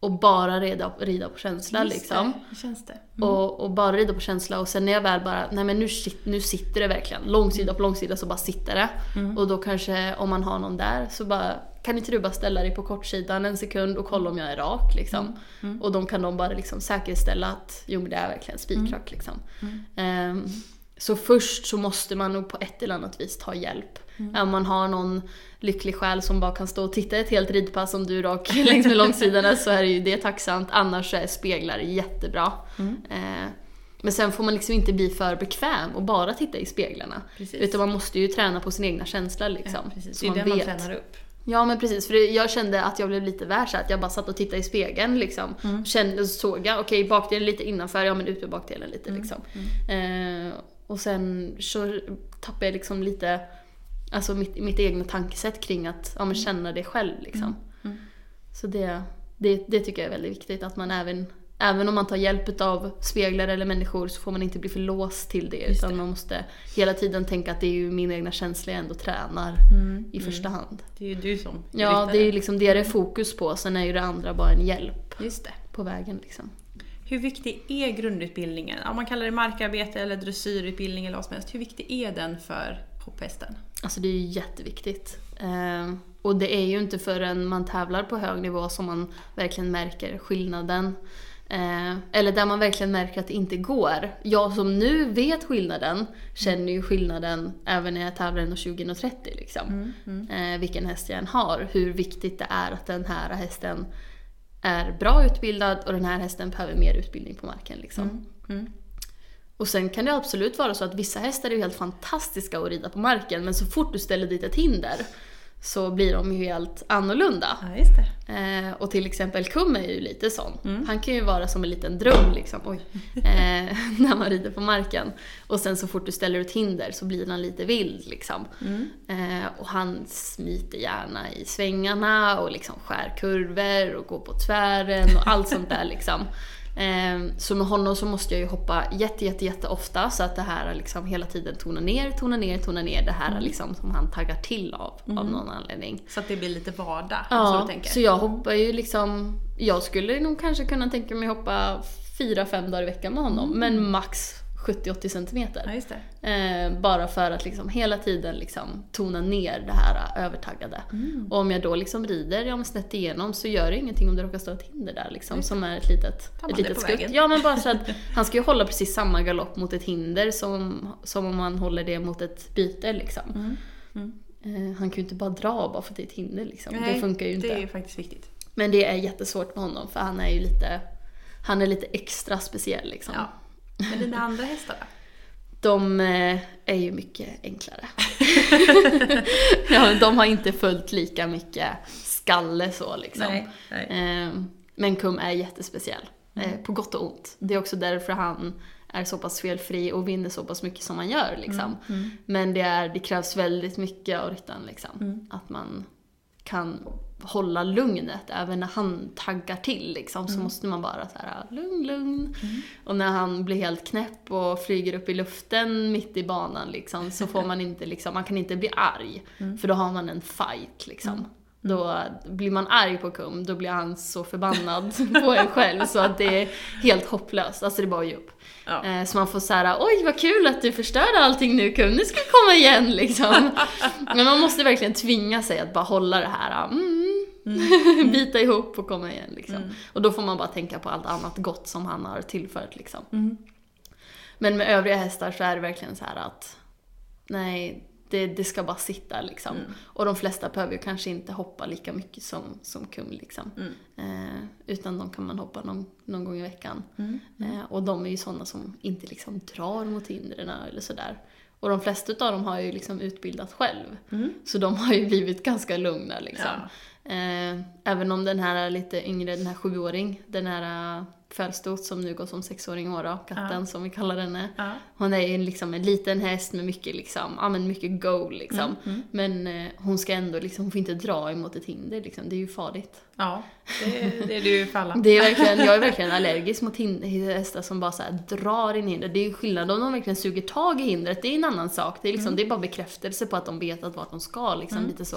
och bara rida, rida på känsla Just liksom. det, känns det? Mm. Och, och bara rida på känsla och sen när jag väl bara, nej men nu, nu sitter det verkligen. Långsida på långsida så bara sitter det. Mm. Och då kanske om man har någon där så bara, kan inte du bara ställa dig på kortsidan en sekund och kolla om jag är rak liksom. Mm. Och de kan de bara liksom säkerställa att jo men det är verkligen spikrak liksom. Mm. Ehm, så först så måste man nog på ett eller annat vis ta hjälp. Mm. Om man har någon lycklig själ som bara kan stå och titta ett helt ridpass om du är rak längs med långsidorna så är ju det tacksamt. Annars så är speglar jättebra. Mm. Eh, men sen får man liksom inte bli för bekväm och bara titta i speglarna. Precis. Utan man måste ju träna på sin egna känsla liksom. ja, Det är man det man vet. tränar upp. Ja men precis, för jag kände att jag blev lite värd så att jag bara satt och tittade i spegeln liksom. Mm. Kände såg jag, okej bakdelen lite innanför, ja men ut med bakdelen lite Mm. liksom. Eh, och sen så tappade jag liksom lite, alltså mitt, mitt egna tankesätt kring att ja, men känna det själv liksom. Mm. Så det, det, det tycker jag är väldigt viktigt att man även Även om man tar hjälp av speglar eller människor så får man inte bli för låst till det. Just utan det. man måste hela tiden tänka att det är ju min egna känsla jag ändå tränar Mm. i första hand. Det är ju du som Ja, det är ju liksom det det är fokus på. Sen är ju det andra bara en hjälp Just det. på vägen liksom. Hur viktig är grundutbildningen? Om man kallar det markarbete eller dressyrutbildning eller vad som helst. Hur viktig är den för hopphästen? Alltså det är ju jätteviktigt. Eh, och det är ju inte förrän man tävlar på hög nivå som man verkligen märker skillnaden. Eh, eller där man verkligen märker att det inte går. Jag som nu vet skillnaden känner ju skillnaden även när jag tävlar 1,20 och 30 liksom. Mm. eh, vilken häst jag än har, hur viktigt det är att den här hästen är bra utbildad och den här hästen behöver mer utbildning på marken. Liksom. Mm. Mm. Och sen kan det absolut vara så att vissa hästar är helt fantastiska att rida på marken men så fort du ställer dit ett hinder så blir de ju helt annorlunda. Ja. Eh, och till exempel Kum är ju lite sån. Mm. Han kan ju vara som en liten dröm liksom, oj, eh, när man rider på marken. Och sen så fort du ställer ut hinder så blir han lite vild liksom. Mm. Eh, och han smiter gärna i svängarna och liksom skär kurvor och går på tvären och allt sånt där liksom. Eh, så med honom så måste jag ju hoppa jätte, jätte, jätte ofta så att det här liksom hela tiden tonar ner, tonar ner, tonar ner det här liksom som han taggar till av, av någon anledning. Så att det blir lite vardag. så Ja, tänker. så jag hoppar ju liksom, jag skulle nog kanske kunna tänka mig hoppa 4-5 dagar i veckan med honom, men max 70-80 centimeter. Ja. Eh, bara för att liksom hela tiden liksom tona ner det här eh, övertaggade. Mm. Och om jag då liksom rider ja, snett igenom så gör det ingenting om det råkar stå ett hinder där liksom, som är ett litet, Tar man ett litet skutt. vägen. Ja men bara så att han ska ju hålla precis samma galopp mot ett hinder som, som om man håller det mot ett byte liksom. Mm. Mm. Eh, han kan ju inte bara dra bara för att det är ett hinder liksom. Nej, det funkar ju inte. Det är faktiskt viktigt. Men det är jättesvårt med honom för han är ju lite, han är lite extra speciell liksom. Ja. Men dina andra hästar då? De eh, är ju mycket enklare. ja, de har inte följt lika mycket skalle så liksom. nej. Eh, men Kum är jättespeciell. Eh, på gott och ont. Det är också därför han är så pass felfri och vinner så pass mycket som han gör liksom. Mm. Men det, är, det krävs väldigt mycket av ryttaren liksom. Mm. Att man kan hålla lugnet även när han taggar till liksom. Så måste man bara så här lugn, lugn. Och när han blir helt knäpp och flyger upp i luften mitt i banan liksom så får man inte liksom, man kan inte bli arg. För då har man en fight liksom. Då blir man arg på Kum, då blir han så förbannad på en själv så att det är helt hopplöst. Alltså det är bara att ge upp. Ja. Eh, Så man får säga oj vad kul att du förstörde allting nu Kum, nu ska jag komma igen liksom. Men man måste verkligen tvinga sig att bara hålla det här, mm, bita ihop och komma igen liksom. Mm. Och då får man bara tänka på allt annat gott som han har tillfört liksom. Mm. Men med övriga hästar så är det verkligen så att nej, det, det ska bara sitta liksom. Mm. Och de flesta behöver ju kanske inte hoppa lika mycket som, som kum liksom. Mm. Eh, utan de kan man hoppa någon, någon gång i veckan. Mm. Eh, och de är ju sådana som inte liksom drar mot hindren eller sådär. Och de flesta av dem har ju liksom utbildat själv. Mm. Så de har ju blivit ganska lugna liksom. Eh, även om den här är lite yngre, den här sjuåring, den här uh, Fölstot som nu går som sexåring år katten Ja. som vi kallar henne. Ja. Hon är liksom en liten häst med mycket liksom, ja men mycket go liksom. Mm, Men eh, hon ska ändå liksom, hon får inte dra emot ett hinder liksom, det är ju farligt. Ja, det, det är du för alla. Det är verkligen, jag är verkligen allergisk mot hästar som bara så här drar in hinder. Det är ju skillnad om de verkligen suger tag i hindret, det är en annan sak. Det är, liksom, det är bara bekräftelse på att de vet att vart de ska, liksom, lite så.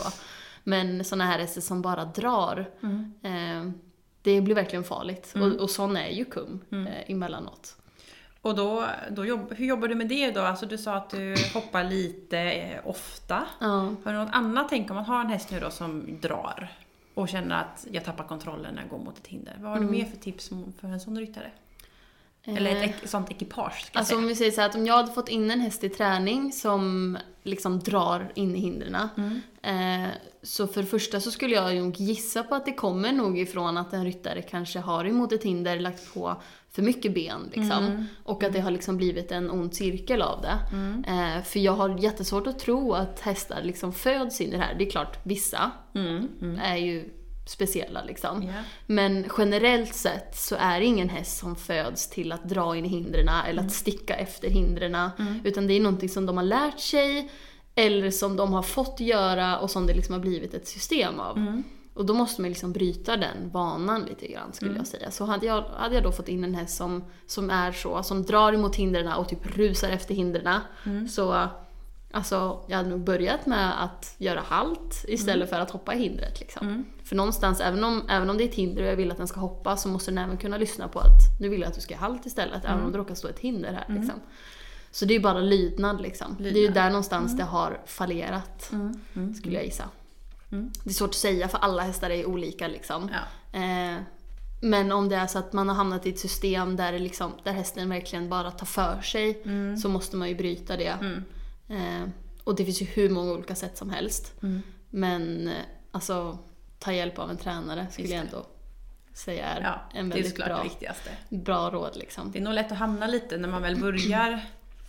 Men såna här hästar som bara drar, Mm. eh, det blir verkligen farligt. Och, och sån är ju kum eh, emellanåt. Och då, då jobb, hur jobbar du med det då? Alltså du sa att du hoppar lite eh, ofta. Ja. Har du något annat tänk om man har en häst nu då som drar och känner att jag tappar kontrollen när jag går mot ett hinder. Vad har du mer för tips för en sån ryttare? Eller ett Eh, sånt ekipage ska jag Alltså säga. om vi säger så här att om jag hade fått in en häst i träning som liksom drar in i hindren. Eh, så för det första så skulle jag nog gissa på att det kommer nog ifrån att en ryttare kanske har emot ett hinder lagt på för mycket ben liksom. Och att det har liksom blivit en ond cirkel av det. Eh, för jag har jättesvårt att tro att hästar liksom föds in i det här. Det är klart, vissa Mm, mm. är ju speciella liksom. Ja. Men generellt sett så är det ingen häst som föds till att dra in i hindren eller att sticka efter hindren. Utan det är någonting som de har lärt sig eller som de har fått göra och som det liksom har blivit ett system av. Och då måste man liksom bryta den vanan lite grann skulle jag säga. Så hade jag, hade jag då fått in en häst som, som är så, som drar emot hindren och typ rusar efter hindren. Så Alltså, jag hade nog börjat med att göra halt istället för att hoppa i hindret. Liksom. För någonstans, även om, även om det är ett hinder och jag vill att den ska hoppa, så måste den även kunna lyssna på att nu vill jag att du ska halt istället, även om det råkar stå ett hinder här. Liksom. Så det är ju bara lydnad liksom. Det är ju Lydnad. där någonstans det har fallerat, skulle jag gissa. Det är svårt att säga för alla hästar är olika liksom. Ja. Eh, men om det är så att man har hamnat i ett system där, liksom, där hästen verkligen bara tar för sig så måste man ju bryta det. Eh, och det finns ju hur många olika sätt som helst. Men eh, alltså, ta hjälp av en tränare skulle jag ändå säga är ja, en väldigt bra, viktigaste. bra råd. Liksom. Det är nog lätt att hamna lite när man väl börjar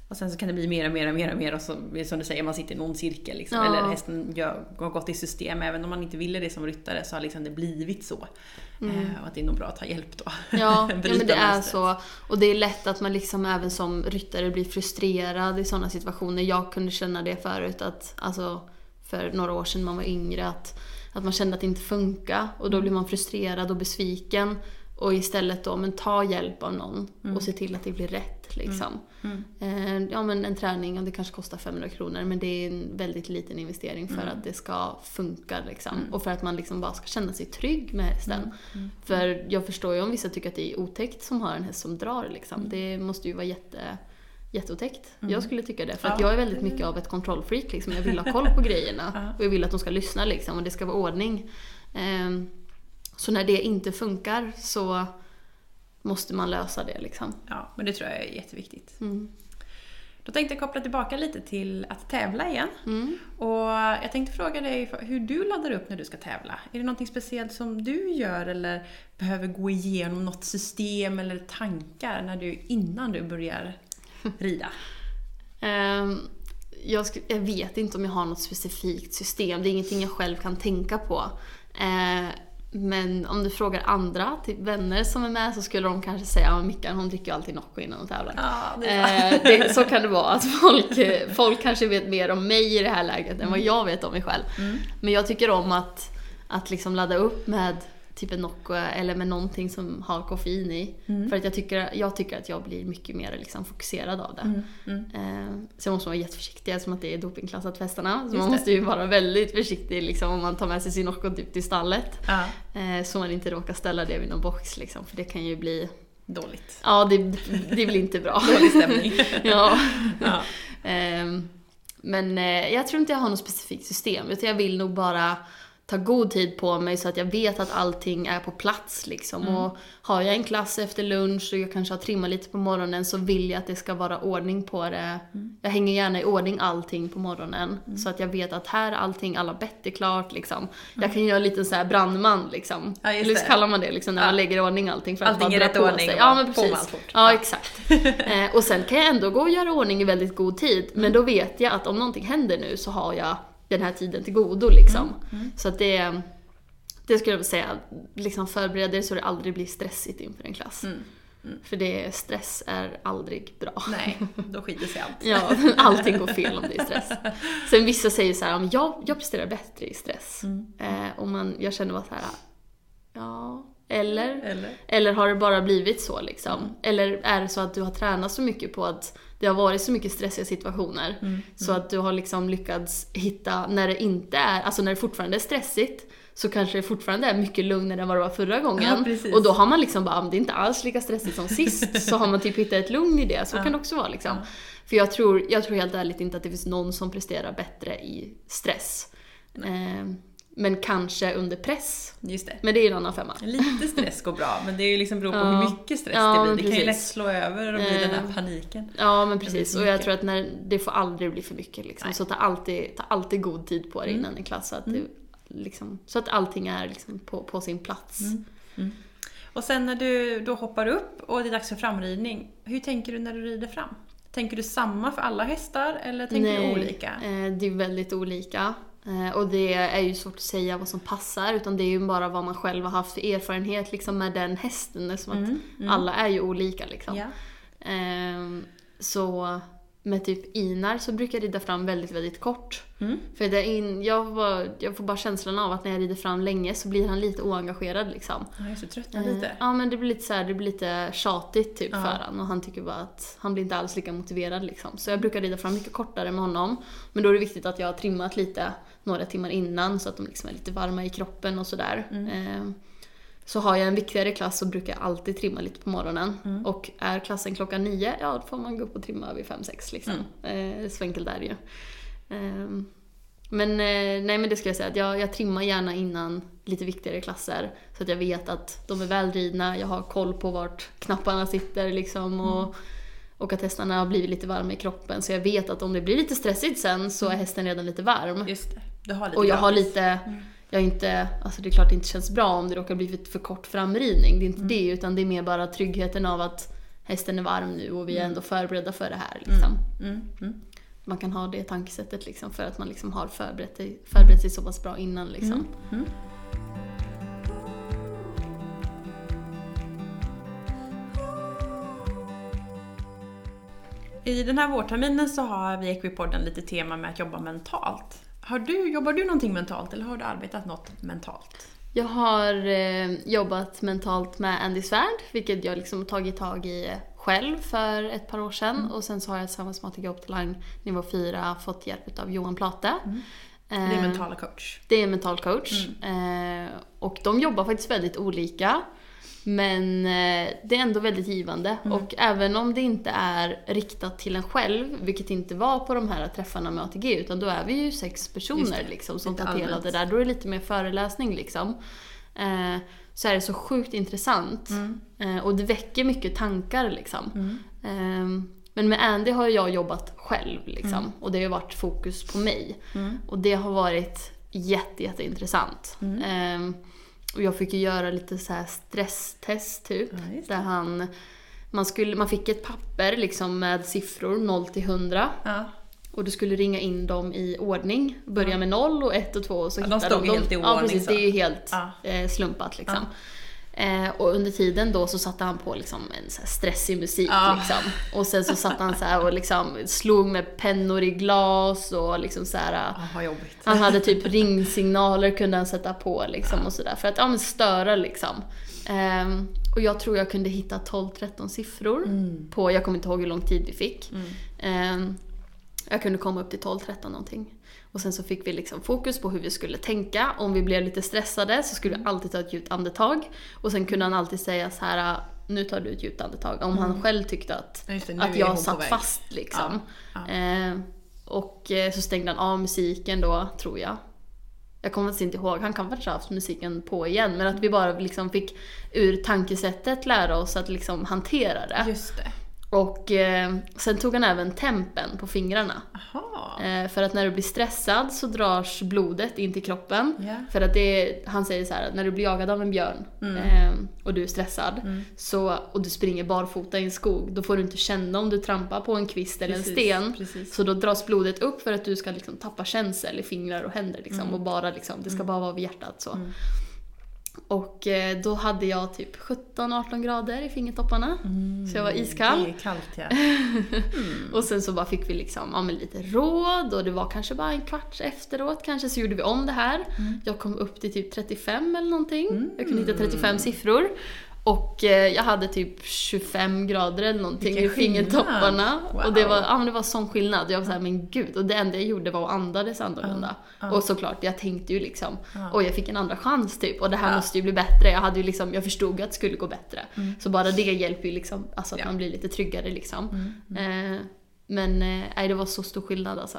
och sen så kan det bli mer och mer och mer och mer och så, som du säger, man sitter i någon cirkel liksom. Ja. Eller hästen gör, har gått i system, även om man inte ville det som ryttare så har liksom det blivit så. Eh, och att det är nog bra att ta hjälp då. Ja, ja men det är så. Och det är lätt att man liksom även som ryttare blir frustrerad i sådana situationer. Jag kunde känna det förut att, alltså för några år sedan man var yngre, att, att man kände att det inte funkar. Och då blir man frustrerad och besviken. Och istället då, men ta hjälp av någon. Och se till att det blir rätt liksom. Eh, ja men en träning, och det kanske kostar 500 kronor. Men det är en väldigt liten investering för att det ska funka liksom. Och för att man liksom bara ska känna sig trygg med hästen. För jag förstår ju om vissa tycker att det är otäckt som har en häst som drar liksom. Det måste ju vara jätte Jätteotäckt. Jag skulle tycka det. För att Ja. jag är väldigt mycket av ett kontrollfreak. Liksom. Jag vill ha koll på grejerna. Och jag vill att de ska lyssna liksom. Och det ska vara ordning. Ehm, så när det inte funkar så måste man lösa det liksom. Ja, men det tror jag är jätteviktigt. Mm. Då tänkte jag koppla tillbaka lite till att tävla igen. Mm. Och jag tänkte fråga dig hur du laddar upp när du ska tävla. Är det något speciellt som du gör eller behöver gå igenom något system eller tankar när du, innan du börjar rida? Ehm, jag, jag vet inte om jag har något specifikt system. Det är ingenting jag själv kan tänka på. Eh, men om du frågar andra, typ vänner som är med, så skulle de kanske säga att Mickan hon dricker ju alltid Nocco innan hon tävlar. Ja, det Eh, det, så kan det vara, att folk, folk kanske vet mer om mig i det här läget än vad jag vet om mig själv. Men jag tycker om att, att liksom ladda upp med typ en Nocco eller med någonting som har koffein i. För att jag tycker, jag tycker att jag blir mycket mer liksom fokuserad av det. Eh, så jag måste vara jätteförsiktig eftersom att det är dopingklassat hästarna. Så Just man det. måste ju vara väldigt försiktig liksom, om man tar med sig sin Nocco typ till stallet. Ja, Eh, så man inte råkar ställa det vid någon box liksom, för det kan ju bli... dåligt. Ja, det, det blir inte bra. Dålig stämning. ja. Ja. Ehm, men eh, jag tror inte jag har något specifikt system, utan jag vill nog bara ta god tid på mig så att jag vet att allting är på plats liksom. Och har jag en klass efter lunch och jag kanske har trimmat lite på morgonen så vill jag att det ska vara ordning på det. Jag hänger gärna i ordning allting på morgonen så att jag vet att här är allting, alla bett är klart liksom. Jag kan göra lite så här brandman liksom. Ja, Eller så kallar man det liksom när Ja. man lägger i ordning allting för Allting att bara rätt dra på ordning sig. Ja men precis. Ja, Ja. exakt. eh, och sen kan jag ändå gå och göra ordning i väldigt god tid. Men då vet jag att om någonting händer nu så har jag den här tiden till godo liksom. Så att det, Det skulle jag säga. Liksom förbereda dig så det aldrig blir stressigt inför en klass. Mm. För det, stress är aldrig bra. Nej, då skiter sig allt. Ja, allting går fel om det är stress. Sen vissa säger så här, "Men jag, jag presterar bättre i stress. Mm. Eh, och man, jag känner bara så här, ja, eller? Eller? Eller har det bara blivit så liksom? Mm. Eller är det så att du har tränat så mycket på att det har varit så mycket stressiga situationer Mm. så att du har liksom lyckats hitta, när det inte är, alltså när det fortfarande är stressigt så kanske det fortfarande är mycket lugnare än vad det var förra gången. Ja, och då har man liksom bara, "Ah, det är inte alls lika stressigt som sist. så har man typ hittat ett lugn i det. Så Ja. kan det också vara liksom. Ja. För jag tror, jag tror helt ärligt inte att det finns någon som presterar bättre i stress. Eh, men kanske under press. Just det. Men det är ju en annan femma. Lite stress går bra, men det är ju liksom beror på Ja. hur mycket stress Ja, det blir. Det kan ju lätt slå över och bli den Eh. här paniken. Ja men precis, och jag tror att när, det får aldrig bli för mycket liksom. Nej. Så ta alltid, ta alltid god tid på dig Mm. innan en klass så att, Mm. det, liksom, så att allting är liksom på, på sin plats. Mm. Och sen när du då hoppar upp och det är dags för framridning, hur tänker du när du rider fram? Tänker du samma för alla hästar eller tänker du olika? eh, det är väldigt olika. Eh, och det är ju svårt att säga vad som passar utan det är ju bara vad man själv har haft för erfarenhet liksom, med den hästen. Eftersom att Mm, mm. alla är ju olika liksom. Ehm, så med typ Inar så brukar jag rida fram väldigt, väldigt kort. Mm. För det in, jag, var, jag får bara känslan av att när jag rider fram länge så blir han lite oengagerad liksom. Ja, just det, tröttnar Eh, lite. Ja men det blir lite så här, det blir lite tjatigt typ Ja. för han och han tycker bara att han blir inte alls lika motiverad liksom. Så jag brukar rida fram mycket kortare med honom. Men då är det viktigt att jag har trimmat lite några timmar innan så att de liksom är lite varma i kroppen och sådär. Mm. Eh, Så har jag en viktigare klass så brukar jag alltid trimma lite på morgonen. Mm. Och är klassen klockan nio, ja då får man gå upp och trimma vid fem sex liksom. Mm. Eh, så enkelt är det ju. Ehm, men eh, nej men det skulle jag säga att jag, jag trimmar gärna innan lite viktigare klasser. Så att jag vet att de är välridna, jag har koll på vart knapparna sitter liksom. Och, och att hästarna har blivit lite varma i kroppen. Så jag vet att om det blir lite stressigt sen så är hästen redan lite varm. Just det. Du har lite Och jag har lite, Mm. Jag inte, alltså det är klart det inte känns bra om det råkar bli för, kort framridning. Det är inte Mm. det utan det är mer bara tryggheten av att hästen är varm nu och vi är Mm. ändå förberedda för det här. Liksom. Mm. Mm. Man kan ha det tankesättet liksom för att man liksom har förberett, sig- förberett sig så pass bra innan. Liksom. Mm. Mm. I den här vårterminen så har vi i Equipodden lite tema med att jobba mentalt. Har du, jobbar du någonting mentalt eller har du arbetat något mentalt? Jag har eh, jobbat mentalt med Andy Svärd, vilket jag liksom tagit tag i själv för ett par år sedan. Mm. Och sen så har jag tillsammans med ATG Optalang nivå 4 fått hjälp av Johan Plate. Mm. Det Eh, är mentala coach. Det är en mental coach. Mm. Eh, och de jobbar faktiskt väldigt olika. Men eh, det är ändå väldigt givande. Mm. Och även om det inte är riktat till en själv, vilket inte var på de här träffarna med ATG, utan då är vi ju sex personer liksom, som tar del av det där. Då är det lite mer föreläsning liksom. Eh, så är det så sjukt intressant. Mm. Eh, och det väcker mycket tankar liksom. Mm. Ehm, men med Andy har jag jobbat själv liksom. Mm. Och det har ju varit fokus på mig. Mm. Och det har varit jätte, jätteintressant. Mm. Och jag fick ju göra lite så här stresstest typ. Ja, Där han, man, skulle, man fick ett papper liksom med siffror 0 till 100. Ja. Och du skulle ringa in dem i ordning. Börja Ja. med 0 och 1 och 2 och så Ja, de hittar stod de helt i Ja ordning, precis, så. det är ju helt Ja. eh, slumpat liksom. Eh, och under tiden då så satte han på liksom en så stressig musik Ja. liksom. Och sen så satt han så och liksom slog med pennor i glas och liksom så här. Jobbigt. Han hade typ ringsignaler kunde han sätta på liksom och sådär. För att ja, men störa liksom. Ehm, och jag tror jag kunde hitta 12-13 siffror Mm. på, jag kommer inte ihåg hur lång tid vi fick. Mm. Ehm, jag kunde komma upp till 12-13 någonting. Och sen så fick vi liksom fokus på hur vi skulle tänka. Om vi blev lite stressade så skulle vi alltid ta ett djupt andetag. Och sen kunde han alltid säga så här: nu tar du ett djupt andetag. Om han själv tyckte att, det, att jag satt fast liksom. Ja. Ja. Eh, och eh, så stängde han av musiken då, tror jag. Jag kommer faktiskt inte ihåg, han kan ha haft musiken på igen. Men att vi bara liksom fick ur tankesättet lära oss att liksom hantera det. Just det. Och eh, sen tog han även tempen på fingrarna. Eh, för att när du blir stressad så dras blodet in till kroppen. Ja. För att det han säger så här att när du blir jagad av en björn Mm. eh, och du är stressad Mm. så, och du springer barfota i en skog, då får du inte känna om du trampar på en kvist eller Precis, en sten. Precis. Så då dras blodet upp för att du ska liksom tappa känsel i fingrar och händer liksom, Mm. och bara liksom, det ska bara vara vid hjärtat så. Mm. Och eh, då hade jag typ 17-18 grader i fingertopparna. Så jag var iskall. Det är kallt ja. Och sen så bara fick vi liksom, ja, lite råd och det var kanske bara en kvart efteråt kanske så gjorde vi om det här. Jag kom upp till typ 35 eller någonting. Jag kunde hitta 35 siffror. Och eh, jag hade typ 25 grader eller någonting i fingertopparna. skillnad. Och det Wow. var, ja, men det var sån skillnad. Jag var såhär, men gud. Och det enda jag gjorde var att andades annorlunda. Och såklart, jag tänkte ju liksom, oj jag fick en andra chans typ. Och det här måste ju bli bättre. Jag, hade ju liksom, jag förstod ju att det skulle gå bättre. Så bara det hjälper ju liksom, alltså att Ja. man blir lite tryggare liksom. Eh, men eh, nej, det var så stor skillnad alltså.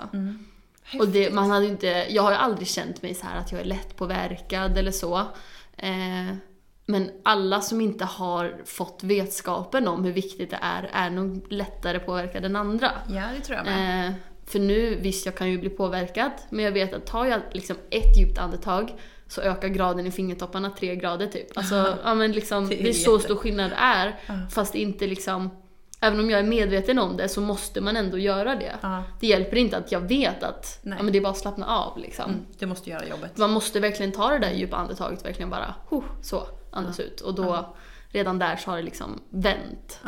Och det, man hade inte, jag har ju aldrig känt mig så här att jag är lättpåverkad eller så. Eh, men alla som inte har fått vetskapen om hur viktigt det är, är nog lättare påverkade än andra. Ja, det tror jag med. Eh, för nu, visst jag kan ju bli påverkad, men jag vet att tar jag liksom ett djupt andetag så ökar graden i fingertopparna tre grader typ. Alltså, ja men liksom, Det det är är, så jätte- stor skillnad det är. Fast inte liksom, även om jag är medveten om det så måste man ändå göra det. Ja. Det hjälper inte att jag vet att Nej. ja, men det är bara att slappna av liksom. Mm, du måste göra jobbet. Man måste verkligen ta det där djupa andetaget, verkligen bara huh, så, andas ut. Och då, redan där så har det liksom vänt.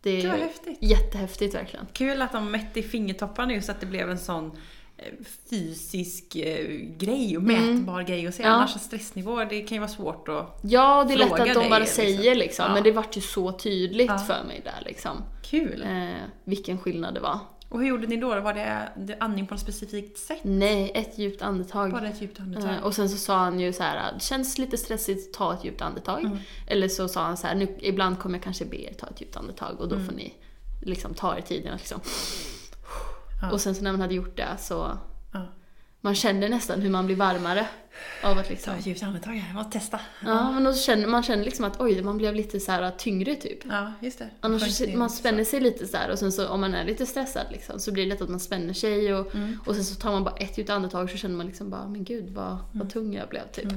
Det Gud, är häftigt. jättehäftigt verkligen. Kul att de mätte i fingertopparna just att det blev en sån eh, fysisk eh, grej och mätbar grej och se. Mm. Ja. Annars stressnivåer, det kan ju vara svårt att... Ja, det är lätt att de dig, bara liksom. säger liksom, Ja. men det vart ju så tydligt Ja. för mig där liksom. Kul! Eh, vilken skillnad det var. Och hur gjorde ni då? Var det, andning på ett specifikt sätt? Nej, ett djupt andetag. Bara ett djupt andetag? Eh, och sen så sa han ju så här, det känns lite stressigt, ta ett djupt andetag. Mm. Eller så sa han så här, nu, ibland kommer jag kanske be er ta ett djupt andetag och då Mm. får ni liksom ta er tiden att liksom. Ja. Och sen så när man hade gjort det så. Man känner nästan hur man blir varmare av att liksom. Ta ett djupt andetag här, jag måste testa. Ja, men då känner man känner liksom att oj, man blev lite så här tyngre typ. Ja, just det. Annars Sjönk man lite så. spänner sig lite så här och sen så om man är lite stressad liksom, så blir det lätt att man spänner sig och, Mm. och sen så tar man bara ett djupt andetag så känner man liksom bara men gud vad, Mm. vad tung jag blev typ.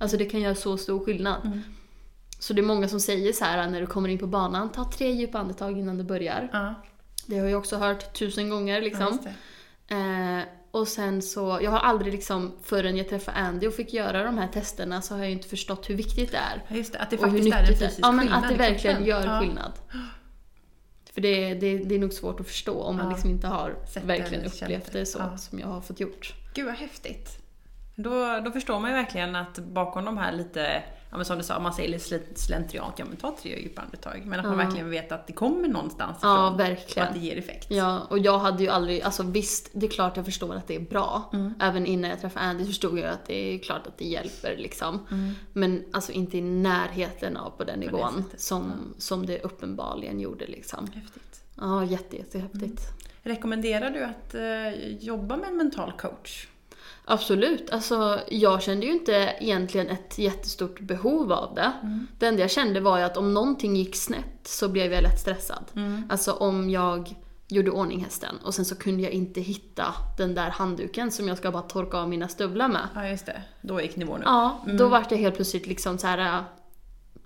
Alltså det kan göra så stor skillnad. Så det är många som säger så här när du kommer in på banan, ta tre djupa andetag innan du börjar. Ja, Det har jag också hört tusen gånger ja, liksom. det. Eh, och sen så, jag har aldrig liksom, förrän jag träffade Andy och fick göra de här testerna så har jag inte förstått hur viktigt det är. Just det. Att det faktiskt är en fysisk Ja men skillnad att det verkligen kroppen. gör Ja. skillnad. För det, det, det är nog svårt att förstå om man Ja. liksom inte har det verkligen upplevt det. det så Ja. som jag har fått gjort. Gud vad häftigt. Då, då förstår man ju verkligen att bakom de här lite, ja men som du sa, man säger lite sl- slentriant, ja men ta tre djupa andetag. Men att man Ja. verkligen vet att det kommer någonstans Ja, ifrån. Och verkligen. att det ger effekt. Ja, och jag hade ju aldrig, alltså visst, det är klart jag förstår att det är bra. Mm. Även innan jag träffade Andy förstod jag att det är klart att det hjälper liksom. Mm. Men alltså inte i närheten av på den nivån sättet, som, som det uppenbarligen gjorde liksom. Häftigt. Ja, jätte, jättehäftigt. Rekommenderar du att eh, jobba med en mental coach? Absolut. Alltså, jag kände ju inte egentligen ett jättestort behov av det. Mm. Det enda jag kände var ju att om någonting gick snett så blev jag lätt stressad. Mm. Alltså om jag gjorde ordning hästen och sen så kunde jag inte hitta den där handduken som jag ska bara torka av mina stövlar med. Ja, just det. Då gick nivån upp. Ja, då var det helt plötsligt liksom så här. äh,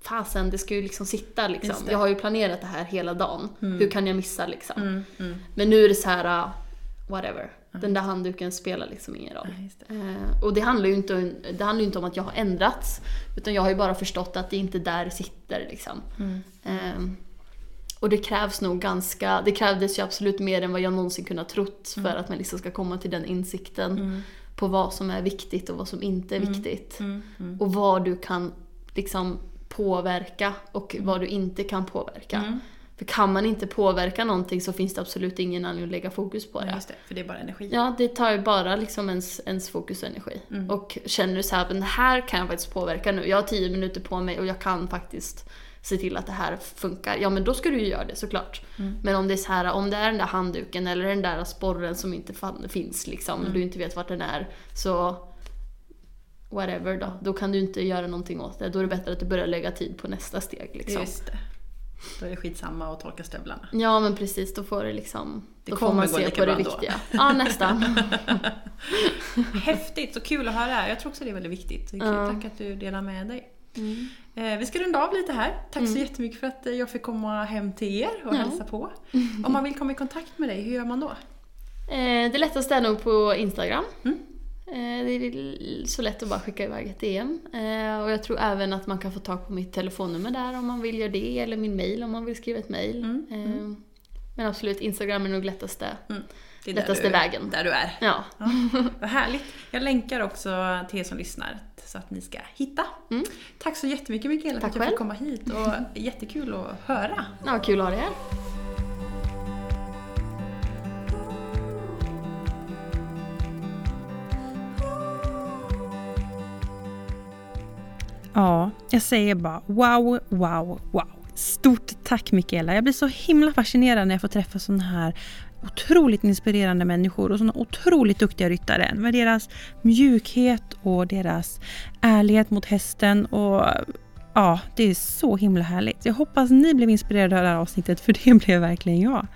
Fasen, det ska ju liksom sitta liksom. Jag har ju planerat det här hela dagen. Hur kan jag missa liksom? Mm, mm. Men nu är det så här, äh, whatever. Den där handduken spelar liksom ingen roll. Ja, det. Eh, och det handlar ju inte, om- det handlar inte om att jag har ändrats. Utan jag har ju bara förstått att det inte är där det sitter liksom. Mm. Eh, och det krävs nog ganska, det krävdes ju absolut mer än vad jag någonsin kunnat trott Mm. för att man liksom ska komma till den insikten på vad som är viktigt och vad som inte är viktigt. Mm, mm. Och vad du kan liksom påverka och vad du inte kan påverka. För kan man inte påverka någonting så finns det absolut ingen anledning att lägga fokus på det. Ja, just det. För det är bara energi. Ja, det tar ju bara liksom ens, ens fokus och energi. Mm. Och känner du så här, men det här kan jag faktiskt påverka nu. Jag har tio minuter på mig och jag kan faktiskt se till att det här funkar. Ja, men då ska du ju göra det såklart. Mm. Men om det är så här, om det är den där handduken eller den där sporren som inte finns liksom, Mm. du inte vet vart den är, så whatever då. Då kan du inte göra någonting åt det. Då är det bättre att du börjar lägga tid på nästa steg liksom. Just det. Då är det skitsamma att torka stövlarna. Ja men precis, då får det liksom... Det då får man se på det viktiga. Ja, nästan. Häftigt, så kul att höra. Jag tror också det är väldigt viktigt. Ja. Tack att du delar med dig. Mm. Eh, vi ska runda av lite här. Tack så Mm. jättemycket för att eh, jag fick komma hem till er och Ja. hälsa på. Om man vill komma i kontakt med dig, hur gör man då? Eh, det lättaste är nog på Instagram. Mm. Eh, Det är så lätt att bara skicka iväg ett DM. Eh, Och jag tror även att man kan få tag på mitt telefonnummer där om man vill göra det, eller min mail om man vill skriva ett mail. Mm, Eh, Men absolut, Instagram är nog lättaste, Det är lättaste där du, vägen. Där du är. Ja. Ja, vad härligt. Jag länkar också till er som lyssnar så att ni ska hitta. Mm. Tack så jättemycket Mikaela för att jag fick komma hit och jättekul att höra. ja, kul att ha dig här. Ja, jag säger bara wow, wow, wow. Stort tack Mikaela. Jag blir så himla fascinerad när jag får träffa sådana här otroligt inspirerande människor och sådana otroligt duktiga ryttare. Med deras mjukhet och deras ärlighet mot hästen och ja, det är så himla härligt. Jag hoppas ni blev inspirerade av det här avsnittet för det blev verkligen jag.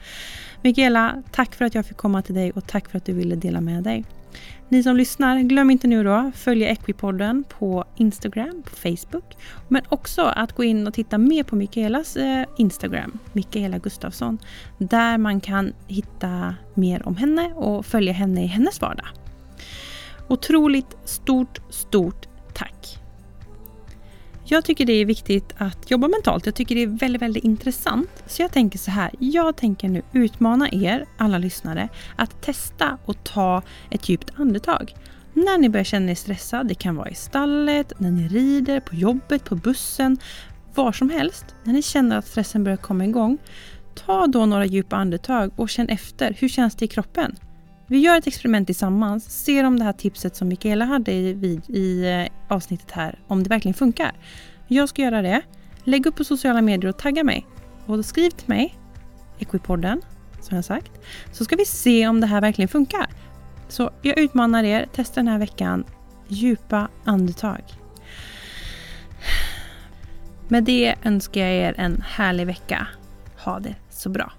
Mikaela, tack för att jag fick komma till dig och tack för att du ville dela med dig. Ni som lyssnar, glöm inte nu då följa Equipodden på Instagram, på Facebook. Men också att gå in och titta mer på Mikaelas eh, Instagram, Mikaela Gustafsson. Där man kan hitta mer om henne och följa henne i hennes vardag. Otroligt stort, stort tack! Jag tycker det är viktigt att jobba mentalt. Jag tycker det är väldigt, väldigt intressant. Så jag tänker så här. Jag tänker nu utmana er, alla lyssnare, att testa och ta ett djupt andetag. När ni börjar känna er stressad, det kan vara i stallet, när ni rider, på jobbet, på bussen, var som helst. När ni känner att stressen börjar komma igång, ta då några djupa andetag och känn efter. Hur känns det i kroppen? Vi gör ett experiment tillsammans, ser om det här tipset som Mikaela hade i, vid, i eh, avsnittet här, om det verkligen funkar. Jag ska göra det. Lägg upp på sociala medier och tagga mig. Och skriv till mig, Equipodden, som jag sagt, så ska vi se om det här verkligen funkar. Så jag utmanar er, testa den här veckan, djupa andetag. Med det önskar jag er en härlig vecka. Ha det så bra.